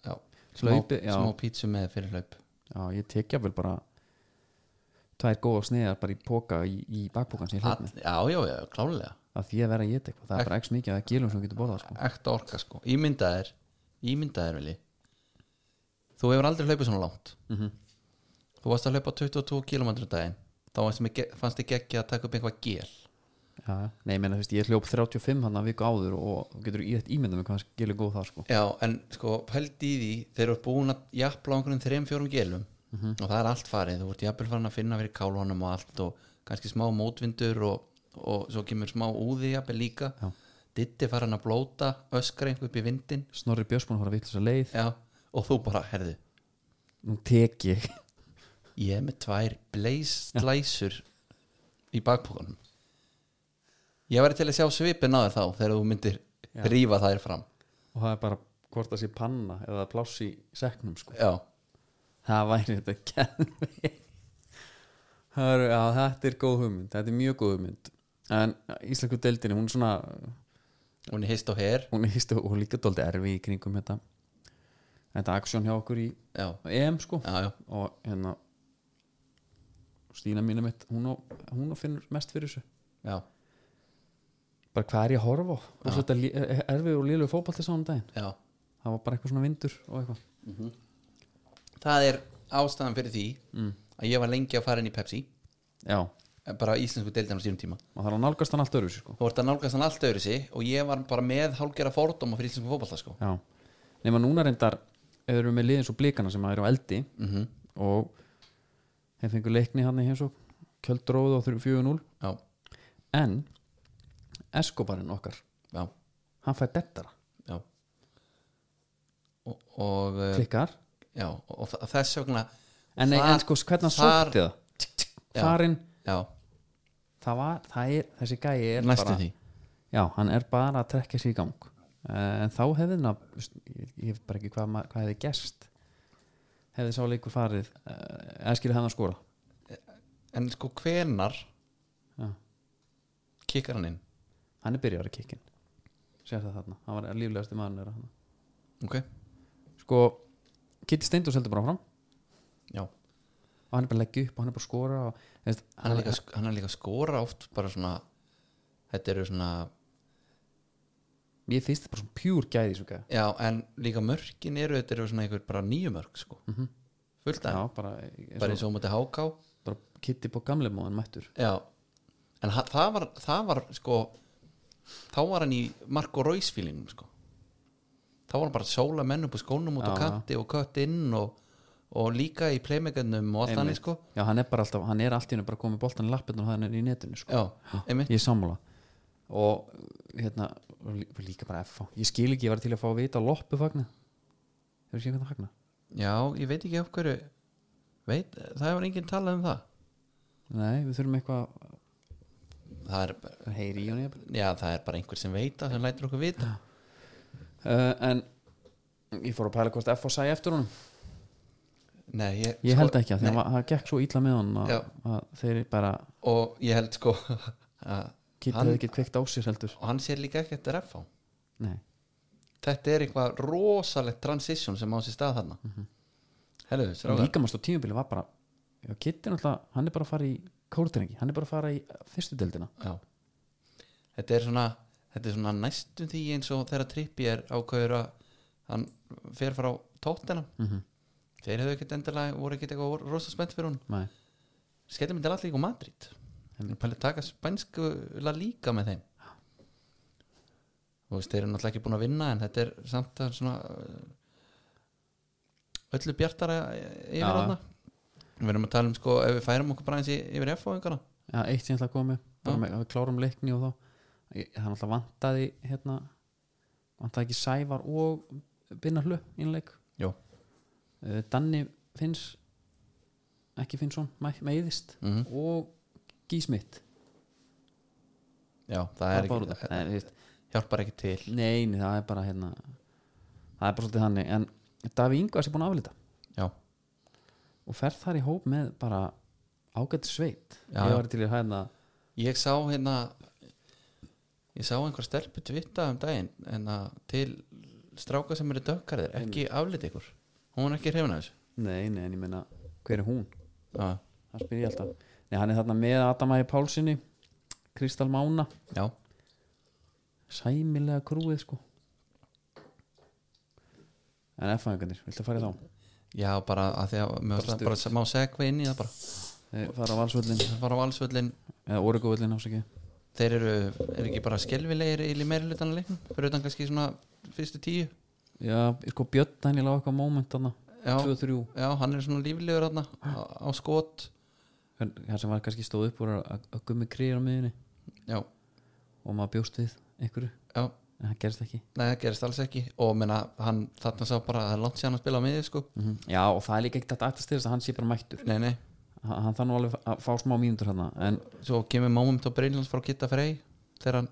já, smá, Hlaupið, já. smá pítsu með fyrir hlaup. Já, ég tekja vel bara tvær góða sneðar bara í póka í, í bakpókan sem ég All, með. Já, já, já, klálega að því að vera að geta eitthvað, það er bara ekki mikið að gilum sem þú getur borðað sko. ekta orka sko, ímyndaðir ímyndaðir veli þú hefur aldrei hlaupið svona langt. Mm -hmm. þú varst að hlaupa 22 km daginn. Þá fannst þið ekki að taka upp einhvað gél já, nei, þú veist, ég hljóp 35 hann að viku áður og getur í þetta ímynda með hvað gilur góð það sko. já, en sko, pældi í því þeir eru búin að jafla á einhverjum þreim fjórum gélum og það er allt farið. Þú ert jafnvel farin að finna fyrir kálvanum og allt og kannski smá mótvindur og, og svo kemur smá úði jafnvel líka. Já. ditti farin að blóta öskra einhver upp í vindin Snorri Björnsbúin að fara að vitla þess leið. Já, og þú bara, herðu. Nú tek ég. Ég er með tvær bleislæsur í bakpókanum ég væri til að sjá svipin á þér þá þegar þú myndir Já. rífa þær fram. Og það er bara hvort það sé panna eða pláss í seknum sko. já, það væri þetta já, þetta er góð hugmynd þetta er mjög góð hugmynd. En Íslengu deildinni, hún er svona hún er hist og her. Hún er hýstu og líka dóldi erfi í kringum þetta. Þetta aksjón hjá okkur í já, EM sko. Já, já, og hérna Stína mínu mitt, hún og, hún og finnur mest fyrir þessu. Já, bara hvað er ég að horfa á? Og svo þetta lí- erfi og lílu fótbalti sáum daginn. Já. Það var bara eitthvað svona vindur og eitthvað. Það er ástæðan fyrir því mm. að ég var lengi að fara inn í Pepsi. Já, bara íslensku deildin á sínum tíma. Og það er að nálgast hann allt öðru sko. þú ert að nálgast hann allt öðru og ég var bara með hálgera fordóma fyrir íslensku fótballta sko. nema núna reyndar eða við með liðin svo blikana sem eru á eldi mm og þeir fengur leikni hann í heimsó kjöldróð og 4-0 já, en Escobarinn okkar. Já, hann fær dettara, já. Og, og uh, klikkar. Já, og þess vegna en, Þar- en sko hvernig hann sótti það? Farinn, það var það er, þessi gæi er næstu bara því. Já, hann er bara að trekka sér í gang. Eh, en þá hefði hann ég, veit bara ekki hvað, hvað hefði gerst. Hefði sá leikur farið uh, eða skilur hann að skora? En sko hvenar já. kikkar hann inn hann er byrjar að kikkin sér það þarna, hann var líflegasti maður er hann ok, sko, Kitty Steindós heldur bara fram já. Og hann er bara að leggja upp og hann er bara að skora og, veist, hann er, líka, hann er líka að skora oft bara svona þetta eru svona ég finnst þetta bara svona pjúr gæði í svo gæði já, en líka mörkin eru þetta eru svona einhver bara nýju mörk sko. Mhm. fullt já, af, bara, eins og mútið háká. Bara Kitty på gamle móðan mættur. Já, en það var það var sko þá var hann í Marko Reus feelingum sko. Þá var hann bara að sóla menn upp á skónum út á Já, kanti og kött inn og, og líka í playmakernum og allt þannig sko. Já, hann er bara alltaf, hann er allt í hennu bara komið boltan í lappinu og hann er í netinu sko. já, einmitt. Ég sammála. Og hérna, líka bara F ég skil ekki, ég var til að fá að vita loppu fagna. Hefur séð hvernig fagna já, ég veit ekki af hverju veit, það hefur enginn talað um það. Nei, við þurfum eitthvað það er, já, það er bara einhver sem veit það sem lætur okkur vita. Uh, en ég fór að pæla hvort F sæ eftir honum. Nei, ég, ég held ekki að það- gekk svo ítla með hann að, að þeir bara og ég held sko Hann- sér heldur. Og hann sér líka ekki eftir FH nei, þetta er eitthvað rosalegt transition sem á sér stað þarna. Mm -hmm. Og strákar. Líka mást á tímubili var bara er náttúrulega, hann er bara að fara í kórdrengi, hann er bara að fara í fyrstu deildina. Já. Þetta er svona þetta er svona næstum því eins og þegar Trippi er ákveður að hann fer frá tóttina mm -hmm. þeir hefðu ekkert endilega voru ekkert eitthvað rosa spennt fyrir hún skellum þetta allir í Madrid? En pæli taka spænsku la líka með þeim. Og þeir eru náttúrulega ekki búin að vinna en þetta er samt að svona uh, öllu bjartara yfir Já. Við erum að tala um sko ef við færum okkur bara eins yfir F og einhverja já, eitt sem ég ætla að koma með. Bara með, að við klárum leikni og þá. Ég, það er náttúrulega vantaði hérna, vantaði ekki Sævar og Binna Hlu innleik Jó. uh, Danni finns ekki Finnsson, meiðist. Mm og Gísmitt já, það er út ekki af- Nei, þú veist, hjálpar ekki til. Nei, nei, það er bara hérna það er bara svolítið þannig. En Daví Ingvars er búin að aflita. Já, og fer þar í hóp með bara ágætt sveit. Ég hérna ég sá hérna ég sá einhver stelpu tvitta um daginn en að til stráka sem eru dökkarðir ekki aflit ykkur. Hún er ekki hrifin af þessu. Nei, nei, en ég meina, hver er hún? já, það spyr ég alltaf. Nei, hann er þarna með Adamæði Pálsini Kristal Mána. Já, sæmilega krúið sko. En F-fæðingarnir, viltu að fara í þá? Já bara að því að Bara bara, má segja inn í það bara. Þeir fara á valsvöllin það fara á valsvöllin eða orguvöllin ásaki þeir eru, er ekki bara skelvilegir í meiri hlutana leiknum? Fyrir utan kannski svona fyrstu tíu? Já, sko Björn hann ég lág eitthvað moment þarna. Já, 2-3 já, hann er svona líflegur þarna á, á skot. Hann sem var kannski stóð upp úr að, að gummi krýr á miðinni já, og maður bjóst við einhverju. Já, en það gerist ekki. Nei það gerist alls ekki. Og menna, hann þarna sá bara að það er langt síðan að spila á miði sko. Mm já og það er líka ekkert að aðtast að hann sé bara mættur. Nei, nei, hann, hann þarf nú alveg að fá smá mínútur hann en svo kemur moment á Brynlands frá Kitta Frey þegar hann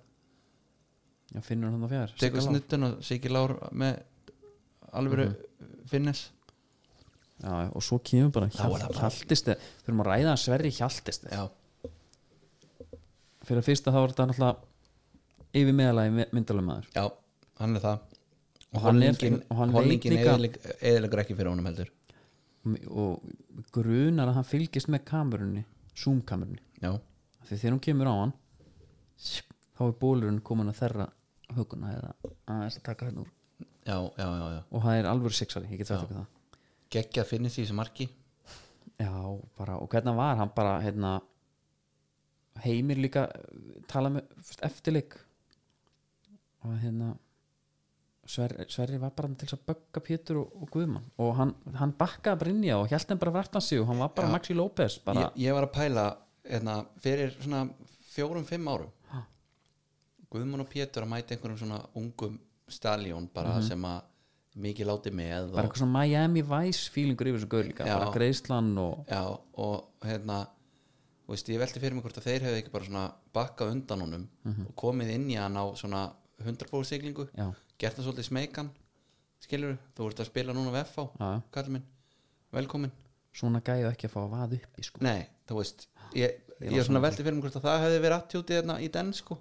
já, finnur hann á fjær tekur snuttun og Siggi Lár með alvöru finnes já, og svo kemur bara Þá er það bara- hjaltist fyrir maður að ræða að Sverri hjaltist já, fyrir að fyrsta þá var þetta náttúrulega yfir meðalagi myndalum maður já, hann er það. Og hann hann líka- eðilegur ekki fyrir honum heldur. Og grunar að hann fylgist með kamerunni zoom kamerunni já, því þegar hún kemur á hann þá er bólurinn komin að þerra huguna eða aðeins að taka hérna úr. Já, já, já, já. og það er alvöru sexari, ég get Já. ekki það. Geggjað finnes í þessu marki. Já, bara, og hvernig var hann bara hérna heimir líka eh, tala með eftirleik og hérna Sverri, Sverri var bara til að bögga Pétur og, og Guðmann. Og hann, hann bakkaði Brynja og held hann bara verðan sig og hann var bara Já. Maxi López bara, ég, ég var að pæla hérna, fyrir svona fjórum, fimm árum Ha. Guðmann og Pétur að mæta einhverjum svona ungum staljón bara sem að mikið láti með bara og, eitthvað svona Miami Vice feelingur yfir þessu gaur líka, bara greiðslan og já, og hérna veist, ég velti fyrir mig hvort að þeir hefði ekki bara svona bakkað undan honum og komið inn í hann á svona 100 siglingu já, gert það svolítið smeykan skilur þú ert að spila núna við FH já, kallið minn, velkomin svona gæðu ekki að fá að vaða upp í sko. Nei, þú veist ég, ég er svona velti fyrir mig hvort að það hefði verið attjútið hérna í den sko.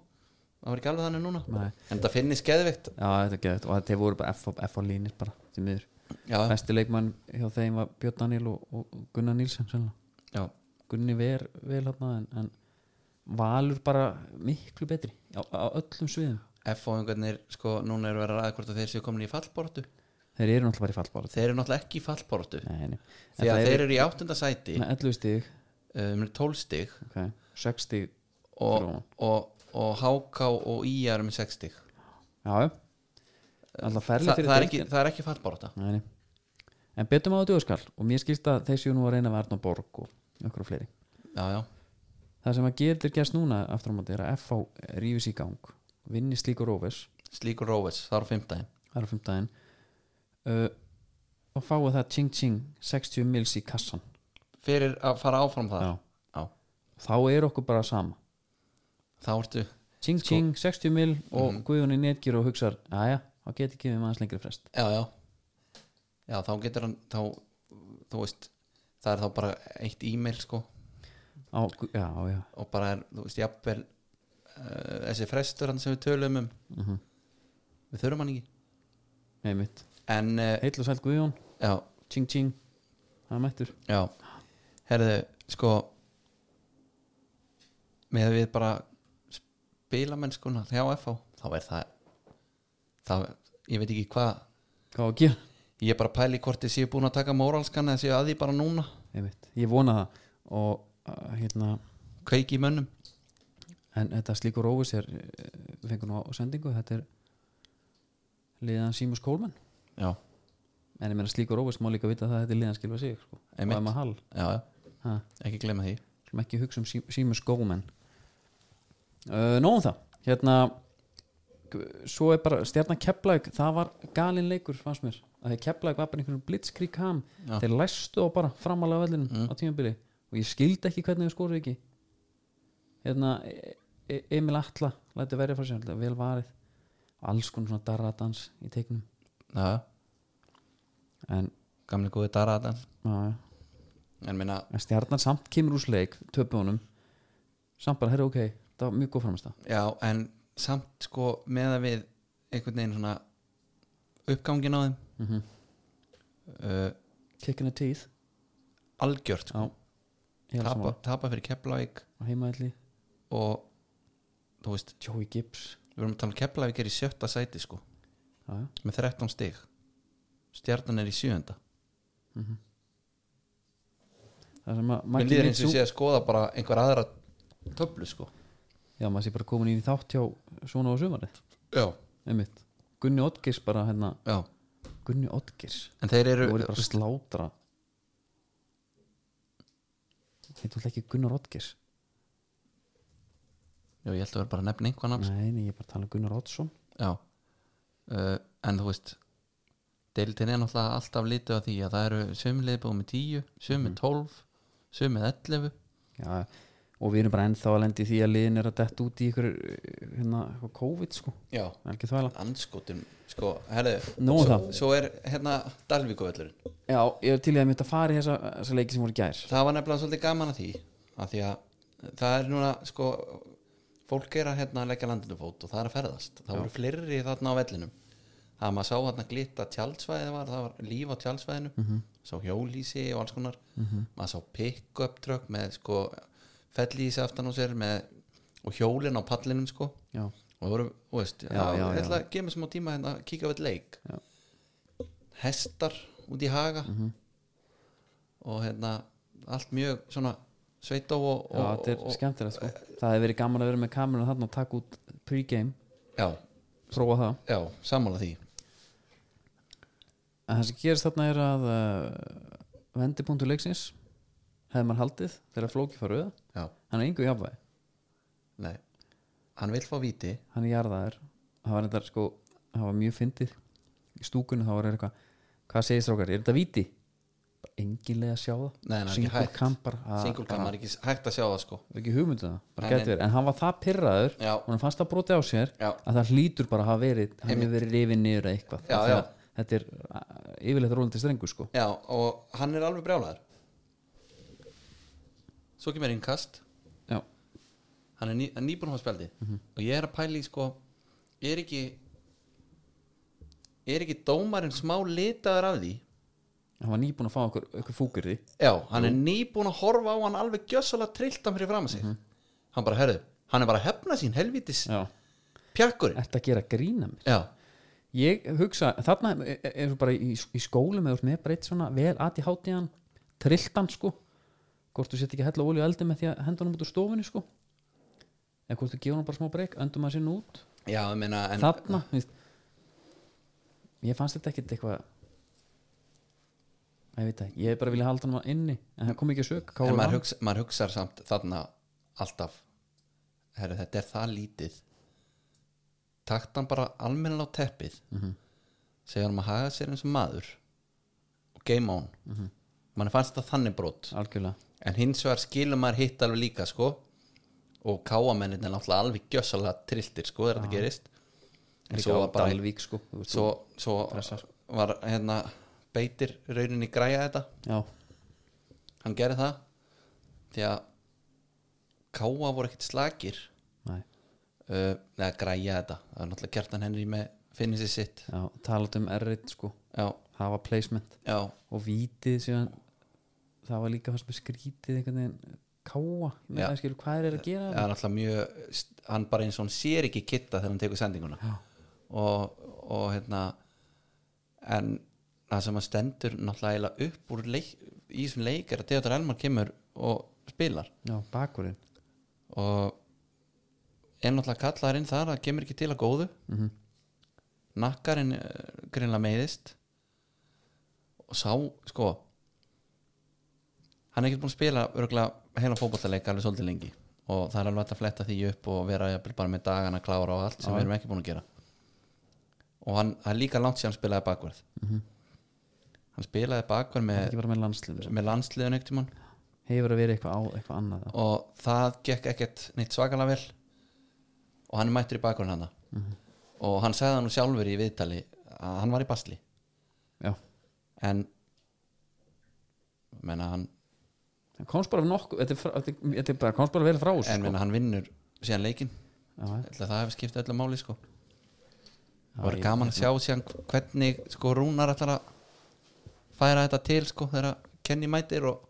Það var ekki alveg þannig núna. Nei. en það finnist geðvikt já, þetta er geðvægt og þetta voru bara F, F á línir bara, því miður. Besti leikmann hjá þeim var Björn Daniel og, og Gunnar já, Gunni ver vel hérna en, en Valur bara miklu betri á, á öllum sviðum F-fóðingarnir sko núna eru verið að ræða hvort að þeir séu komin í fallbortu þeir eru náttúrulega bara í fallbára þeir eru náttúrulega ekki í fallbortu nei, nei. því að þeir eru í áttunda sæti. Með 11 stig. Um, 12 stig. Okay. 6 stig og, Fyrir og, og HK og I eru með 6 stig. Já, alltaf Þa, ferli fyrir það, er ekki, deildina. það er ekki fallborta Nei, nei. en betum á döðskall og mér skilst að þeir séu nú að reyna að verna borg og okkur fleiri. Já, já, það sem að gerir gerst núna aftur á móti er að FH rífis í gang vinni slíkur óvis slíkur róves, það er á fimmtæðin það er á fimmtæðin uh, og fáið það ching ching 60 mils í kassan fyrir að fara áfram það Já. Já. þá er okkur bara sama. Þá ertu ching Sko- ching 60 mil og Mhm. Guðjón í netgir og hugsar aðja, þá geti ekki við maður lengri frest. Já, já. Já, þá getur hann þá, þú veist, það er þá bara eitt e-mail sko. Á, já, já, og bara er, þú veist, jafnvel þessi frestur hann sem við tölum um. Mm við þurfum hann ekki. Uh, heill og sælt Guðjón, ching það er mættur. Já. Herðu, sko með við bara spilamennskuna hjá FH þá er það þá, ég veit ekki hvað. Hvað að gera? Ég er bara pæli hvort þið séu búin að taka móralskan eða séu að því bara núna. Einmitt, ég vona það. Og uh, hérna kveiki mönnum en þetta slíkur óvis er eh, við fengum nú á sendingu þetta er liðan Símus Kólmann. Já, en ég meina slíkur óvis má líka vita að þetta er liðan skilfa sig sko. Og já, já, ekki glemma því. Sem ekki hugsa um Sí- Símus Kólmann. Uh, nóðum það. Hérna svo er bara stjarnan Keflaug það var galin leikur fannst mér. Að þegar Keflaug var bara einhvern blitzkrík ham. Þeir læstu á bara framalega vellinum Mm. á tímabili. Og ég skildi ekki hvernig þau skoruðu ekki hérna e e Emil Atla læti verið frá sér, vel varið. Alls konar svona darradans í teiknum. Já, en, gamli góði daraðan já, já. en minna, en stjarnan samt kemur úr sleik töpunum samt bara, herra ok, það var mjög góð framist já, en samt sko með að við einhvern veginn svona uppgangin á þeim mm -hmm. uh, kicking the teeth. algjört sko. já, tapa, tapa fyrir Keflavík. Á heimaðalli, og þú veist, Joey Gibbs. Við erum að tala um Keflavík er í sjötta sæti sko. Já, með 13 stig. Stjarnan er í sjöunda. Það sem að mér líður eins og sé að skoða bara einhver aðra töflu sko. Já, maður sé bara komin í þátt hjá svona á sumarið. Já, einmitt, Gunni Oddgirs bara hérna, já, Gunni Oddgirs en þeir eru bara slátra. Heitum við ekki Gunnar Oddgirs já, ég held að vera bara að nefna einhvað nafn. Nei, nei, ég er bara að tala um Gunnar Oddsson. Já, uh, en þú veist deildin er náttúrulega alltaf litið á því að það eru sömu liðbúið með 10 sömu með 12 sömu með 11 já, og við erum bara ennþá að lendi því að liðin er að detta út í ykkur hérna, eitthvað COVID sko, já, það anskotin sko, herðu, Nú svo, það. svo er hérna Dalvíkuvöllurinn Já, ég er til í að mynda að fara í þessa, þessa leiki sem voru gær. Það var nefnilega svolítið gaman að því að því að það er núna sko, fólk er að hérna leggja landinu fót og það er að ferðast. Það voru fleiri þarna á vellinum. Það að maður sá þarna glitta tjaldsvæði var, það var líf á tjaldsvæðinu. Mhm. sá hjólísi og alls konar. Maður sá pick-up truck með sko fellísi aftan á sér með, og hjólin á pallinum sko. Já, og það voru, þú veist, Já, já, já, ég já. ætla að gefa mér smá tíma hérna að kíka á eitt leik. Já. hestar út í haga. Mhm. og hérna allt mjög svona sveitó og, já og, þetta er skemmtilegt sko. Það hefur verið gaman að vera með kamerun þarna og taka út pre-game, já, prófa það. Já, sammála því. En það sem gerist þarna er að uh, vendipunktur leiksins hefði maður haldið þegar flóki fara auða já, hann er yngu jafnvægi, nei. Hann vil fá víti. Hann er jarðaður. Það var, þetta, sko, það var mjög fyndið. Í stúkunni þá var eitthvað hvað segir strákar, er þetta víti? Bara engin leið að sjá það. Nei, nei, ekki hægt. að- ekki að sjá það sko. Ekki hugmyndu það, bara nei. verið en hann var það pyrraður hann fannst það broti á sér Já. að það hlýtur bara að hafa verið hann hefur verið rifið niður eitthvað. Já, já. að þetta er uh, yfirleitt rólandi strengur sko. Já, og hann er alveg brjálæður svo kemur innkast. Já, hann er ný, nýbúin að hafa spjaldi Mhm. og ég er að pæla í sko er ekki er ekki dómarinn smá litaður af því hann var nýbúin að fá okkur, okkur fúkur því já, hann er nýbúin að horfa á hann alveg gjössalega trilltan fyrir fram að sig hann bara, herðu, hann er bara að hefna sín helvítis já, pjakkurinn. Ert að gera grína mér? Já, ég hugsa, þarna er er bara í, í skólum eða þú ert með bara eitt svona vel aði hátíðan, trilltan sko. Hvort þú sett ekki að hella olíu á eldi með því að henda honum út úr stofunni sko. Eða hvort þú gefur hann bara smá breyk, öndum að sinna út. Já, ég meina en, þarna, ég fannst þetta ekkit eitthvað ég veit ekki, ég hef bara vilja halda hann inni en það kom ekki að sög en maður, hugsa, maður hugsar samt þarna alltaf herru, þetta er það lítið. Takt hann bara almennilega á teppið Mhm. segja hann að haga sér eins og maður og game on mm -hmm. mann fannst þetta þannig brot. Algjörlega. En hins vegar skilur maður hitt alveg líka sko og káamennin er náttúrulega alveg gjössalega trilltir sko þegar þetta gerist. En líka svo á var bara Dalvík sko svo, svo var hérna beitir rauninni græja þetta. Já, hann gerði það því að káa voru ekkert slakir. Næ, uh, eða græja þetta. Það er náttúrulega Kjartan Henry með finnir sér sitt. Já, talat um R1 sko. Já, það var placement. Já, og vítið síðan það var líka fannst með skrítið einhvern veginn káa, það skilur hvað er að gera það er náttúrulega mjög hann bara eins og hann sér ekki kitta þegar hann tekur sendinguna. Já. og, og hérna en það sem að stendur náttúrulega upp úr leik, í þessum leik er að Theodor Elmar kemur og spilar. Já, bakurinn. Og er náttúrulega kallaður inn þar að kemur ekki til að góðu. Mm nakkarinn uh, greinlega meiðist. Og sá sko hann er ekki búin að spila örgulega heila fótballaleik alveg svolítið lengi. Og það er alveg hægt að fletta því upp og vera bara með dagana klára og allt sem Já. við erum ekki búin að gera. Og hann er líka langt síðan hann spilaði bakverð Mhm. Hann spilaði bakverð með, með landsliðun ekkert tímann. Hefur að vera eitthvað á eitthvað annað. Og það gekk ekkert neitt svakalega vel. Og hann er mættur í bakverðin hann Mhm. og hann sagði það nú sjálfur í viðtali að hann var í basli. Já, en menna hann, komst bara nokkuð þetta frá- þetta þetta bara, komst bara vel frá þessu, en sko. menna hann vinnur síðan leikin ætla það hefur skipt öllu máli sko. Það var gaman að sjá síðan hvernig sko Rúnar ætlar að færa þetta til sko þegar Kenny mætir og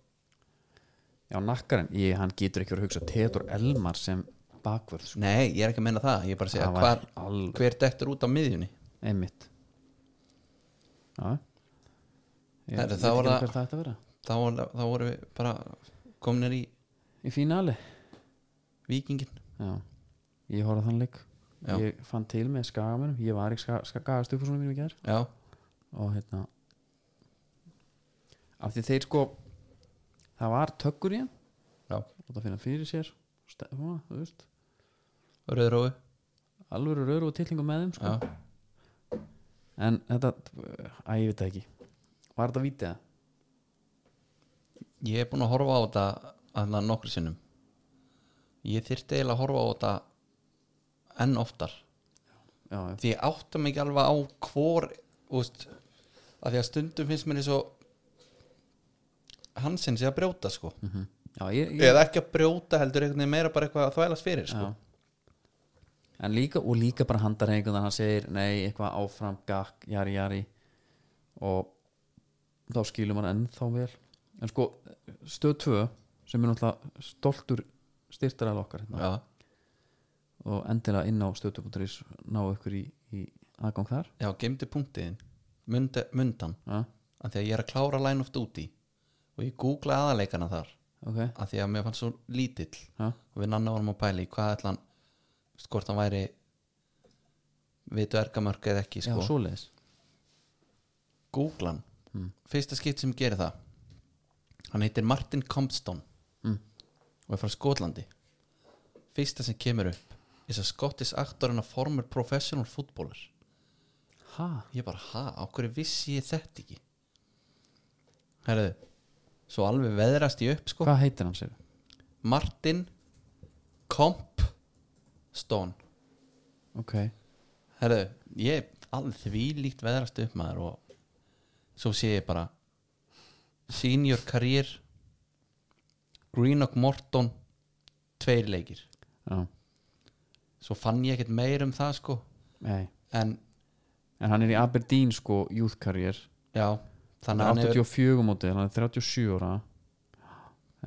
já, nakkarinn, ég, hann getur ekki verið að hugsa Theodor Elmar sem bakvörð sko. nei, ég er ekki að menna það, ég er bara að segja Það var hvar, alveg- hver dettur út á miðjunni. Einmitt. Já. Ég Herru, veit þá var ekki það- hver það ætti að vera. þá, voru- þá vorum við bara kominir í í fínali. Vikingin já, ég horfði á þann leik. Já. ég fann til með skagamönum ég var ekki ska, skagast upp mínum í gær. Já, og hérna af því þeir sko það var tökkur í hann. Já, og það finna fyrir sér. Rauðrói alvöru röru og tillingum með þeim sko. já, en þetta, að ég veit ekki. Var þetta vítið það? ég er búin að horfa á þetta að nokkur sinnum. Ég þyrfti eiginlega að horfa á þetta enn oftar. Já, já, því ég áttum ekki alveg á hvor úst, að því að stundum finnst mér eins og hansinn sé að brjóta sko. Mhm. já ég, ég, eða ekki að brjóta heldur meira bara eitthvað að þvælast fyrir sko. líka og líka bara handar einhvern hann segir nei, eitthvað áfram, gakk, jari, jari. Og þá skilur mann ennþá vel. En sko, stöð 2 sem er náttúrulega stoltur styrtaræl okkar hérna, og endilega inn á stöð2.is ná ykkur í, í aðgang þar. Já, gemdi punktiðin Mundi, mundan, að því að ég er að klára line of duty og ég googla aðaleikana þar ok, að því að mér fannst svo lítill. Já, og við nanna varum að pæla í hvað ætlan hvort hann væri vitu ergamörk eða ekki sko. googlan, fyrsta skipt sem gerir það. Hann heitir Martin Compston Mm. og er frá Skotlandi. Fyrsta sem kemur upp is a Scottish actor and a former professional footballer. Ha, ég bara, ha, á hverju vissi ég þetta ekki? Herðu svo alveg veðrast ég upp sko. Hvað heitir hann sér? Martin Compston ok, herðu, ég alveg því líkt veðrast upp maður og svo sé ég bara senior career Greenock Morton tveir leikir. Já, svo fann ég ekkert meir um það sko. Nei. En en hann er í Aberdeen sko, youth career. Já, þannig að er hann hefur 84 mótið, hann er 37 ára.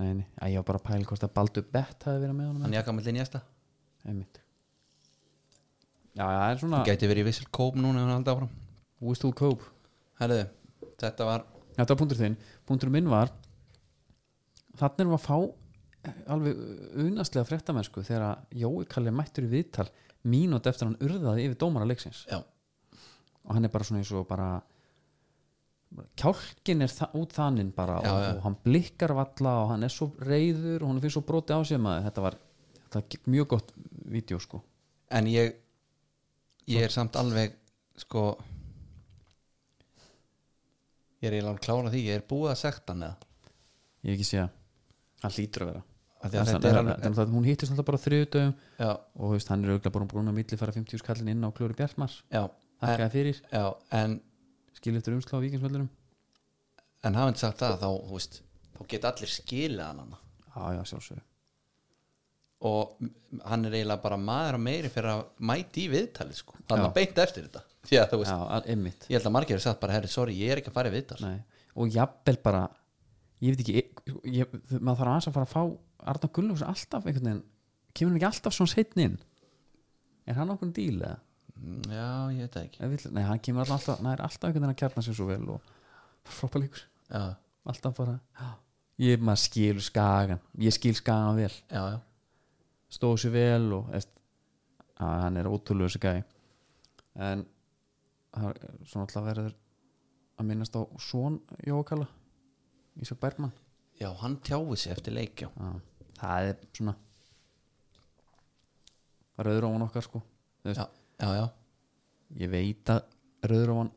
En ég var bara að pæla hvort að Baldur Bett hafi verið með honum hann er inn í já, það er svona gæti verið í Vissel Kóp núna ef hann haldi áfram. Whistle herðu, þetta var þetta var punktur þinn, punktur minn var þannig að fá eh, alveg unastlega fréttamennsku þegar að Jói Kalli mættur í viðtal mínúti eftir hann urðaði yfir dómara leiksins. Já, og hann er bara svona eins og bara kjálkin er þa út þannig bara Já, og, já. og hann blikkar valla og hann er svo reyður og hann finnst svo broti á sig maður. Þetta var, þetta mjög gott vídeo sko. En ég ég er samt alveg sko ég er eiginlega að klára því ég er búið að sekta hann eða? Ég ekki sé að hann hlýtur að vera. Er hún hittist alltaf bara þriðutöfum já, og hann er auðvitað bara brún að milli fara 50 skallin inn á Klóri en, þakkaði fyrir, já en, skilur eftir umslá á vikingsvöldurum en hafandi sagt það þá, veist, þá geta allir skilið hann já, já, sjálfsög og hann er eiginlega bara maður að meiri fyrir að mæti í viðtalið sko. Já. að beint eftir þetta þú veist, já, ég held að margir er sagt bara herri, sorry, ég er ekki að fara í viðtal Nei. og jafnvel bara ég veit ekki, ég, ég, maður þarf aðeins að fara að fá Arna Gunnlaugs alltaf einhvern veginn kemur hann ekki alltaf svona setn inn er hann okkur díl eða? Mm, já, ég veit það ekki. Vill- nei, hann kemur alltaf, nei, alltaf einhvern veginn að kjarna sér svo vel og frápa líkur já, alltaf bara, já, ég maður skilur skagan, ég skil skagan vel. Já, já, stóð sér vel og eðst, að hann er ótrúlega þessi gæi. En er svona alltaf verður að minnast á svon Jókala Ísak Bergmann. Já, hann tjáði sig eftir leik já, Já, það er svona rauðrófan okkar sko. Þú veist, já, já, já. ég veit að rauðrófan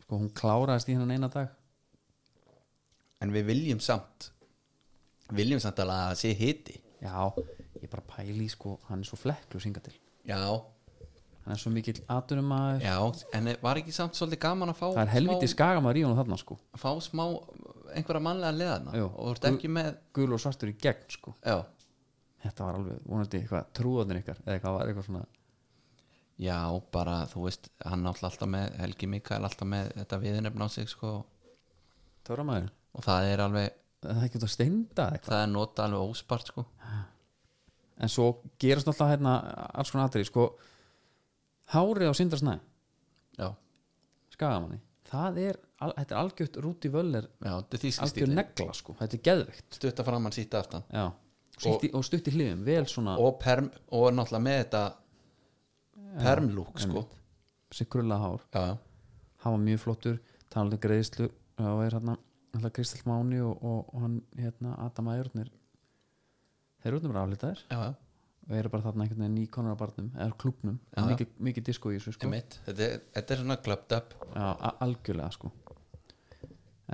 sko hún kláraðist í hennan eina dag. En við viljum samt viljum samt alveg að það sé hiti. Já, ég bara pæli sko hann er svo flekklu synga til. Já, hann er svo mikill atunum að já, en var ekki samt svolítið gaman að fá það er helviti smá, skagamæður í honum þarna sko. Fá smá einhverja mannlega leðana og þú ert ekki með gul og svartur í gegn sko. Já, þetta var alveg vonandi eitthvað trúðanir ykkar eða eitthvað var eitthvað svona já, bara þú veist hann náttúrulega alltaf með, Helgi Mikael alltaf með þetta viðnefn á sig sko. Töramæður og það er alveg, það er ekki út að steinda eitthvað. Það er nota alveg óspart sko. En svo gerast alltaf hérna alls konar atrið sko. Hárið á sindarsnæ já, skagamanni. Það er, al, þetta er algjört rúti völler já, þetta er þýski algjör negla sko, þetta er geðveikt. Stutta framann síta aftan. Já, og, stutt í hliðum, vel svona og, perm, og náttúrulega með þetta permlúk sko. sem krulla hár, já, hann var mjög flottur talandi greiðslu. Og er hérna alltaf Kristall Máni og, og, og hann hérna Adam Æjörnir. Þeir eru bara aflitaðir. Já, já. og eru bara þarna einhvern veginn í konar barnum eða klubnum, mikið, mikið disko í þessu sko. Þetta, er, þetta er svona clubbed up. Já, algjörlega sko.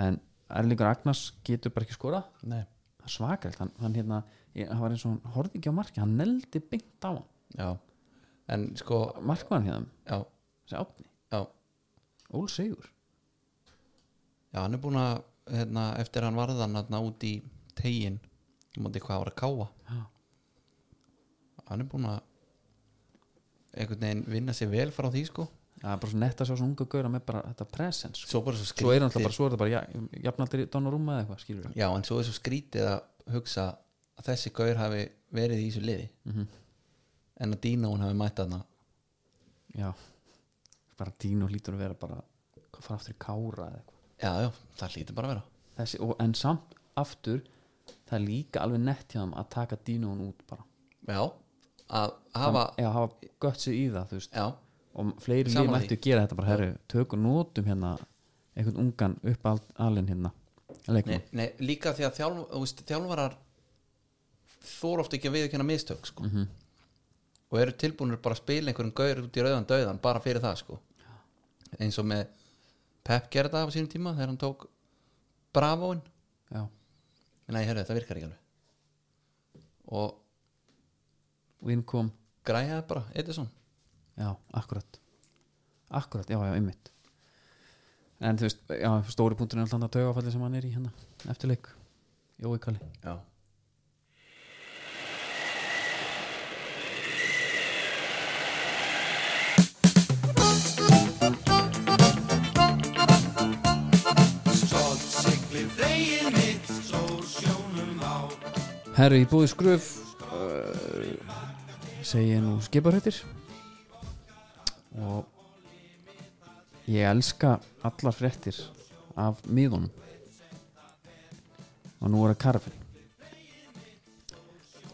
En Erlingur Agnars getur bara ekki skora Nei. svakalt hann, hann hérna, hann var eins og hann horfði ekki á marki hann neldi beint á hann. Já en sko, markmann hérna, já, já. Ól Sigur? Já, hann er búin að hérna, eftir hann varðan hérna, út í tegin múti hvað var að káa Já. hann er búin að einhvern veginn vinna sér vel frá því sko. Það er bara svo nett að sjá svona unga gauðra með bara þetta presens svo bara svo svo er hann alltaf bara, svo er þetta bara ja, jafnaldir í Donnarumma eða eitthvað, skilur já, en svo er svo skrítið að hugsa að þessi gaur hafi verið í þessu liði. Mm en að Dino hún hafi mætt þarna. Já, bara Dino hlýtur að vera bara, hvað fara aftur í kára eða eitthvað. Já, já, það hlýtur bara að vera. Þessi, og, en samt aftur það er líka alveg nett hjá þeim að taka Dino út bara. Já, að hafa hafa gött sig í það þú veist. Já, og fleiri líf mættu gera þetta bara herru, tökum nótum hérna einhvern ungan upp al, alinn hérna nei, nei, líka því að þjálf, veist, þjálfarar þór oft ekki að viðkjöna mistök sko. Mhm. Og eru tilbúinur bara að spila einhverjum gaur út í rauðan döðan bara fyrir það sko. eins og með Pep gerði það á sínum tíma þegar hann tók Bravoin já, nei, herru, þetta virkar ekki alveg. Og og inn kom. græjaði bara, Edison. Já, akkurat. Akkurat, já, já, einmitt. En þú veist, já, stóri punkturinn er alltaf að taugafalli sem hann er í hérna eftir leik, Jói Kalli. Já, herru, í búið skröf uh, segi ég nú skiparhættir. Og ég elska allar fréttir af miðunum. Og nú er það karfin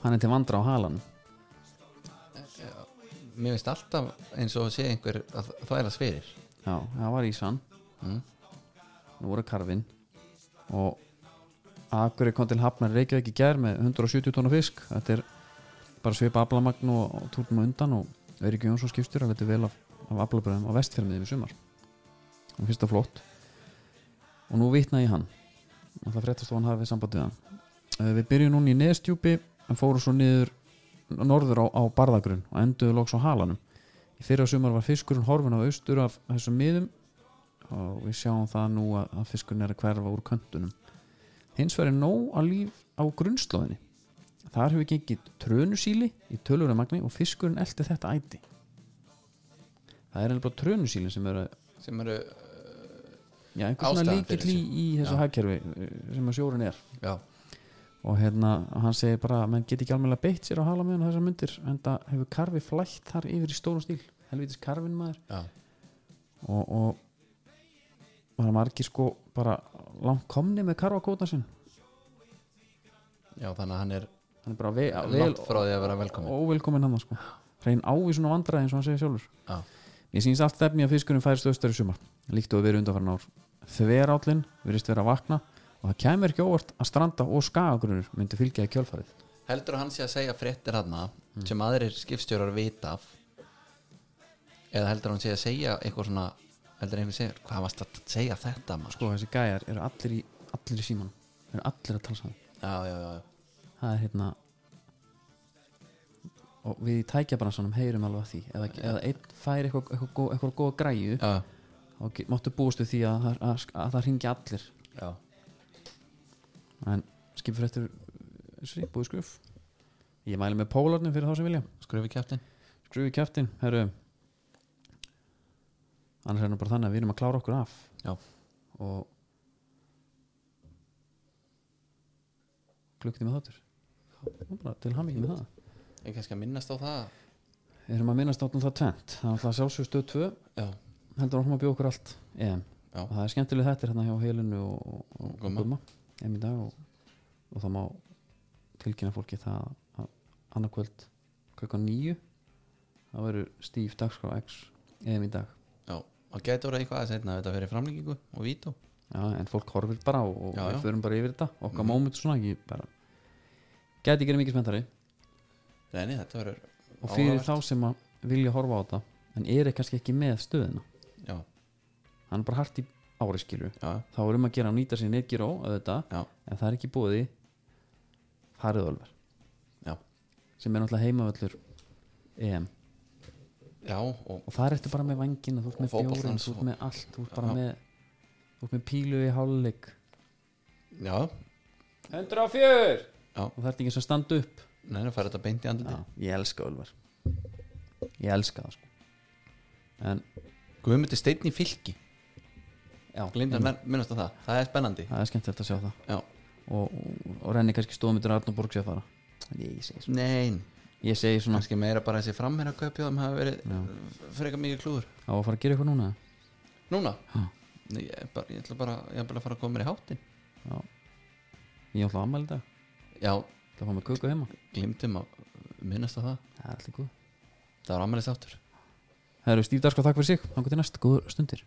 hann er til vandra á halan mér finnst alltaf eins og að sé einhver að það er að sverir já, það var Ísan mm. nú er það karfin og Akurey kom til Hafnar Reykjavík í gær með 170 tónu fisk? Þetta er bara svipa aflamagn og, og túrnum á undan og Eirík Jónsson skipstur að þetta vel af, af aflabröðum á vestfjörmiði við sumar. Og það flott. Og nú vitna ég hann. Og það fréttast og hann hafið samband við hann. Eh, við byrjum núna í neðstjúpi en fórum svo niður norður á, á barðagrunn og enduðu loks á halanum. Í fyrra sumar var fiskurinn horfin á austur af þessum miðum og við sjáum það nú að fiskurinn er að hverfa úr köntunum hins er nóg að líf á grunnslóðinni. Þar hefur gengið trönusíli í tölvöru magni og fiskurinn eldi þetta æti. Það er alveg bara trönusíli sem er að sem eru, já, einhver svona Ástæðan líkill í, í þessu hagkerfi eh, sem að sjórun er. Já, og hérna hann segir bara menn get ekki alveg beitt sér á halamöðun þessar myndir en það hefur karfi flætt þar yfir í stórum stíl. Helvitis karfin maður. Og, og það er margir sko bara langt komni með karfakóta sinn? Já, þannig að hann er hann er bara ve vel langt frá því að vera velkomin óvelkomin hann sko. Hrein ávísun og vandræði eins og hann segir sjálfur. Já, Mér sýnst allt efni að fiskurinn færist austar í sumar. Líkt og við erum undanfarn ár. Þverállin virðist vera að vakna og það kemur ekki óvart að stranda og skagagrunur myndi fylgja í kjölfarið. Heldur hann sé að segja fréttir hann sem aðrir skipstjórar vita af? Eða heldur hann sé að segja eitthvað svona heldur einhver segja, hvað varst að segja þetta maður? Sko þessi gæjar eru allir í, allir í síman eru allir að tala saman. Já, já, já, það er hérna og við í tækjabransanum heyrum alveg að því. Eða, eða einn fær eitthvað, eitthvað, eitthvað, eitthvað góða græju já, og máttu búast við því að, að, að, að það ringi allir. Já. en skipur eftir þessi búið skruf ég mæli með pólarnum fyrir þá sem vilja. Skrufi kjæftin skrufi kjæftin, herru annars er nú bara þannig að við erum að klára okkur af. Já, og klukkti með þáttur til hamingi með það. Ég kannski að minnast á það. Við erum að minnast áttum það tvent það er alltaf sjálfsög stöð 2 já, heldur að bjóða okkur allt EM. Já. og það er skemmtileg þetta hérna hjá Helinu og, og, Gumma. Og, og það má tilkynna fólki það að annarkvöld klukkan nýju það verður Steve Dagskrá X EM í dag gæti voru eitthvað að setna þetta fyrir framlíkingu og vító. Já, en fólk horfir bara og, og Já, já. við förum bara yfir þetta. Okkar Mhm. moment svona ekki bara gæti ekki mikið spenntari. Nei, þetta verður og fyrir áhugavert. þá sem að vilja horfa á þetta en er kannski ekki með stöðina Já, hann er bara hart í ári skilju þá er um að gera að nýta sér netgíró auðvitað, já, en það er ekki búið farið Ölver. Já, sem er náttúrulega heimavöllur EM já og og það ertu bara með vangina, þú ert með bjórin þú ert og- með allt, þú ert bara Já. með þú ert með pílu í hálfleik. Já, 104 Já. og það ert ekki svo að standa upp. Neina fara þetta beint í Já, ég elska Ölver ég elska það sko. En Guðmundi steinn í fylki. Já, glinda einmitt. minnast á það, það er spennandi. Það er skemmtilegt að sjá það. Já, og, og, og renni kannski stóðmyndur Arnur Borg sé að fara en ég segi svona, nein ég segi svona kannski meira bara þessi framherra kaupjóðum hafa verið Já. frekar mikið klúður. Á að fara að gera eitthvað núna? Núna. Nei, ég, bara, ég ætla bara ég bara að fara að koma mér í háttin já. ég ætla að ammæli þetta já, það fá með köku heima. Glimtum að minnast á það. Það er allir góð það var ammælist áttur það eru Stíf Darsko, takk fyrir sig, þannig til næst, góður stundir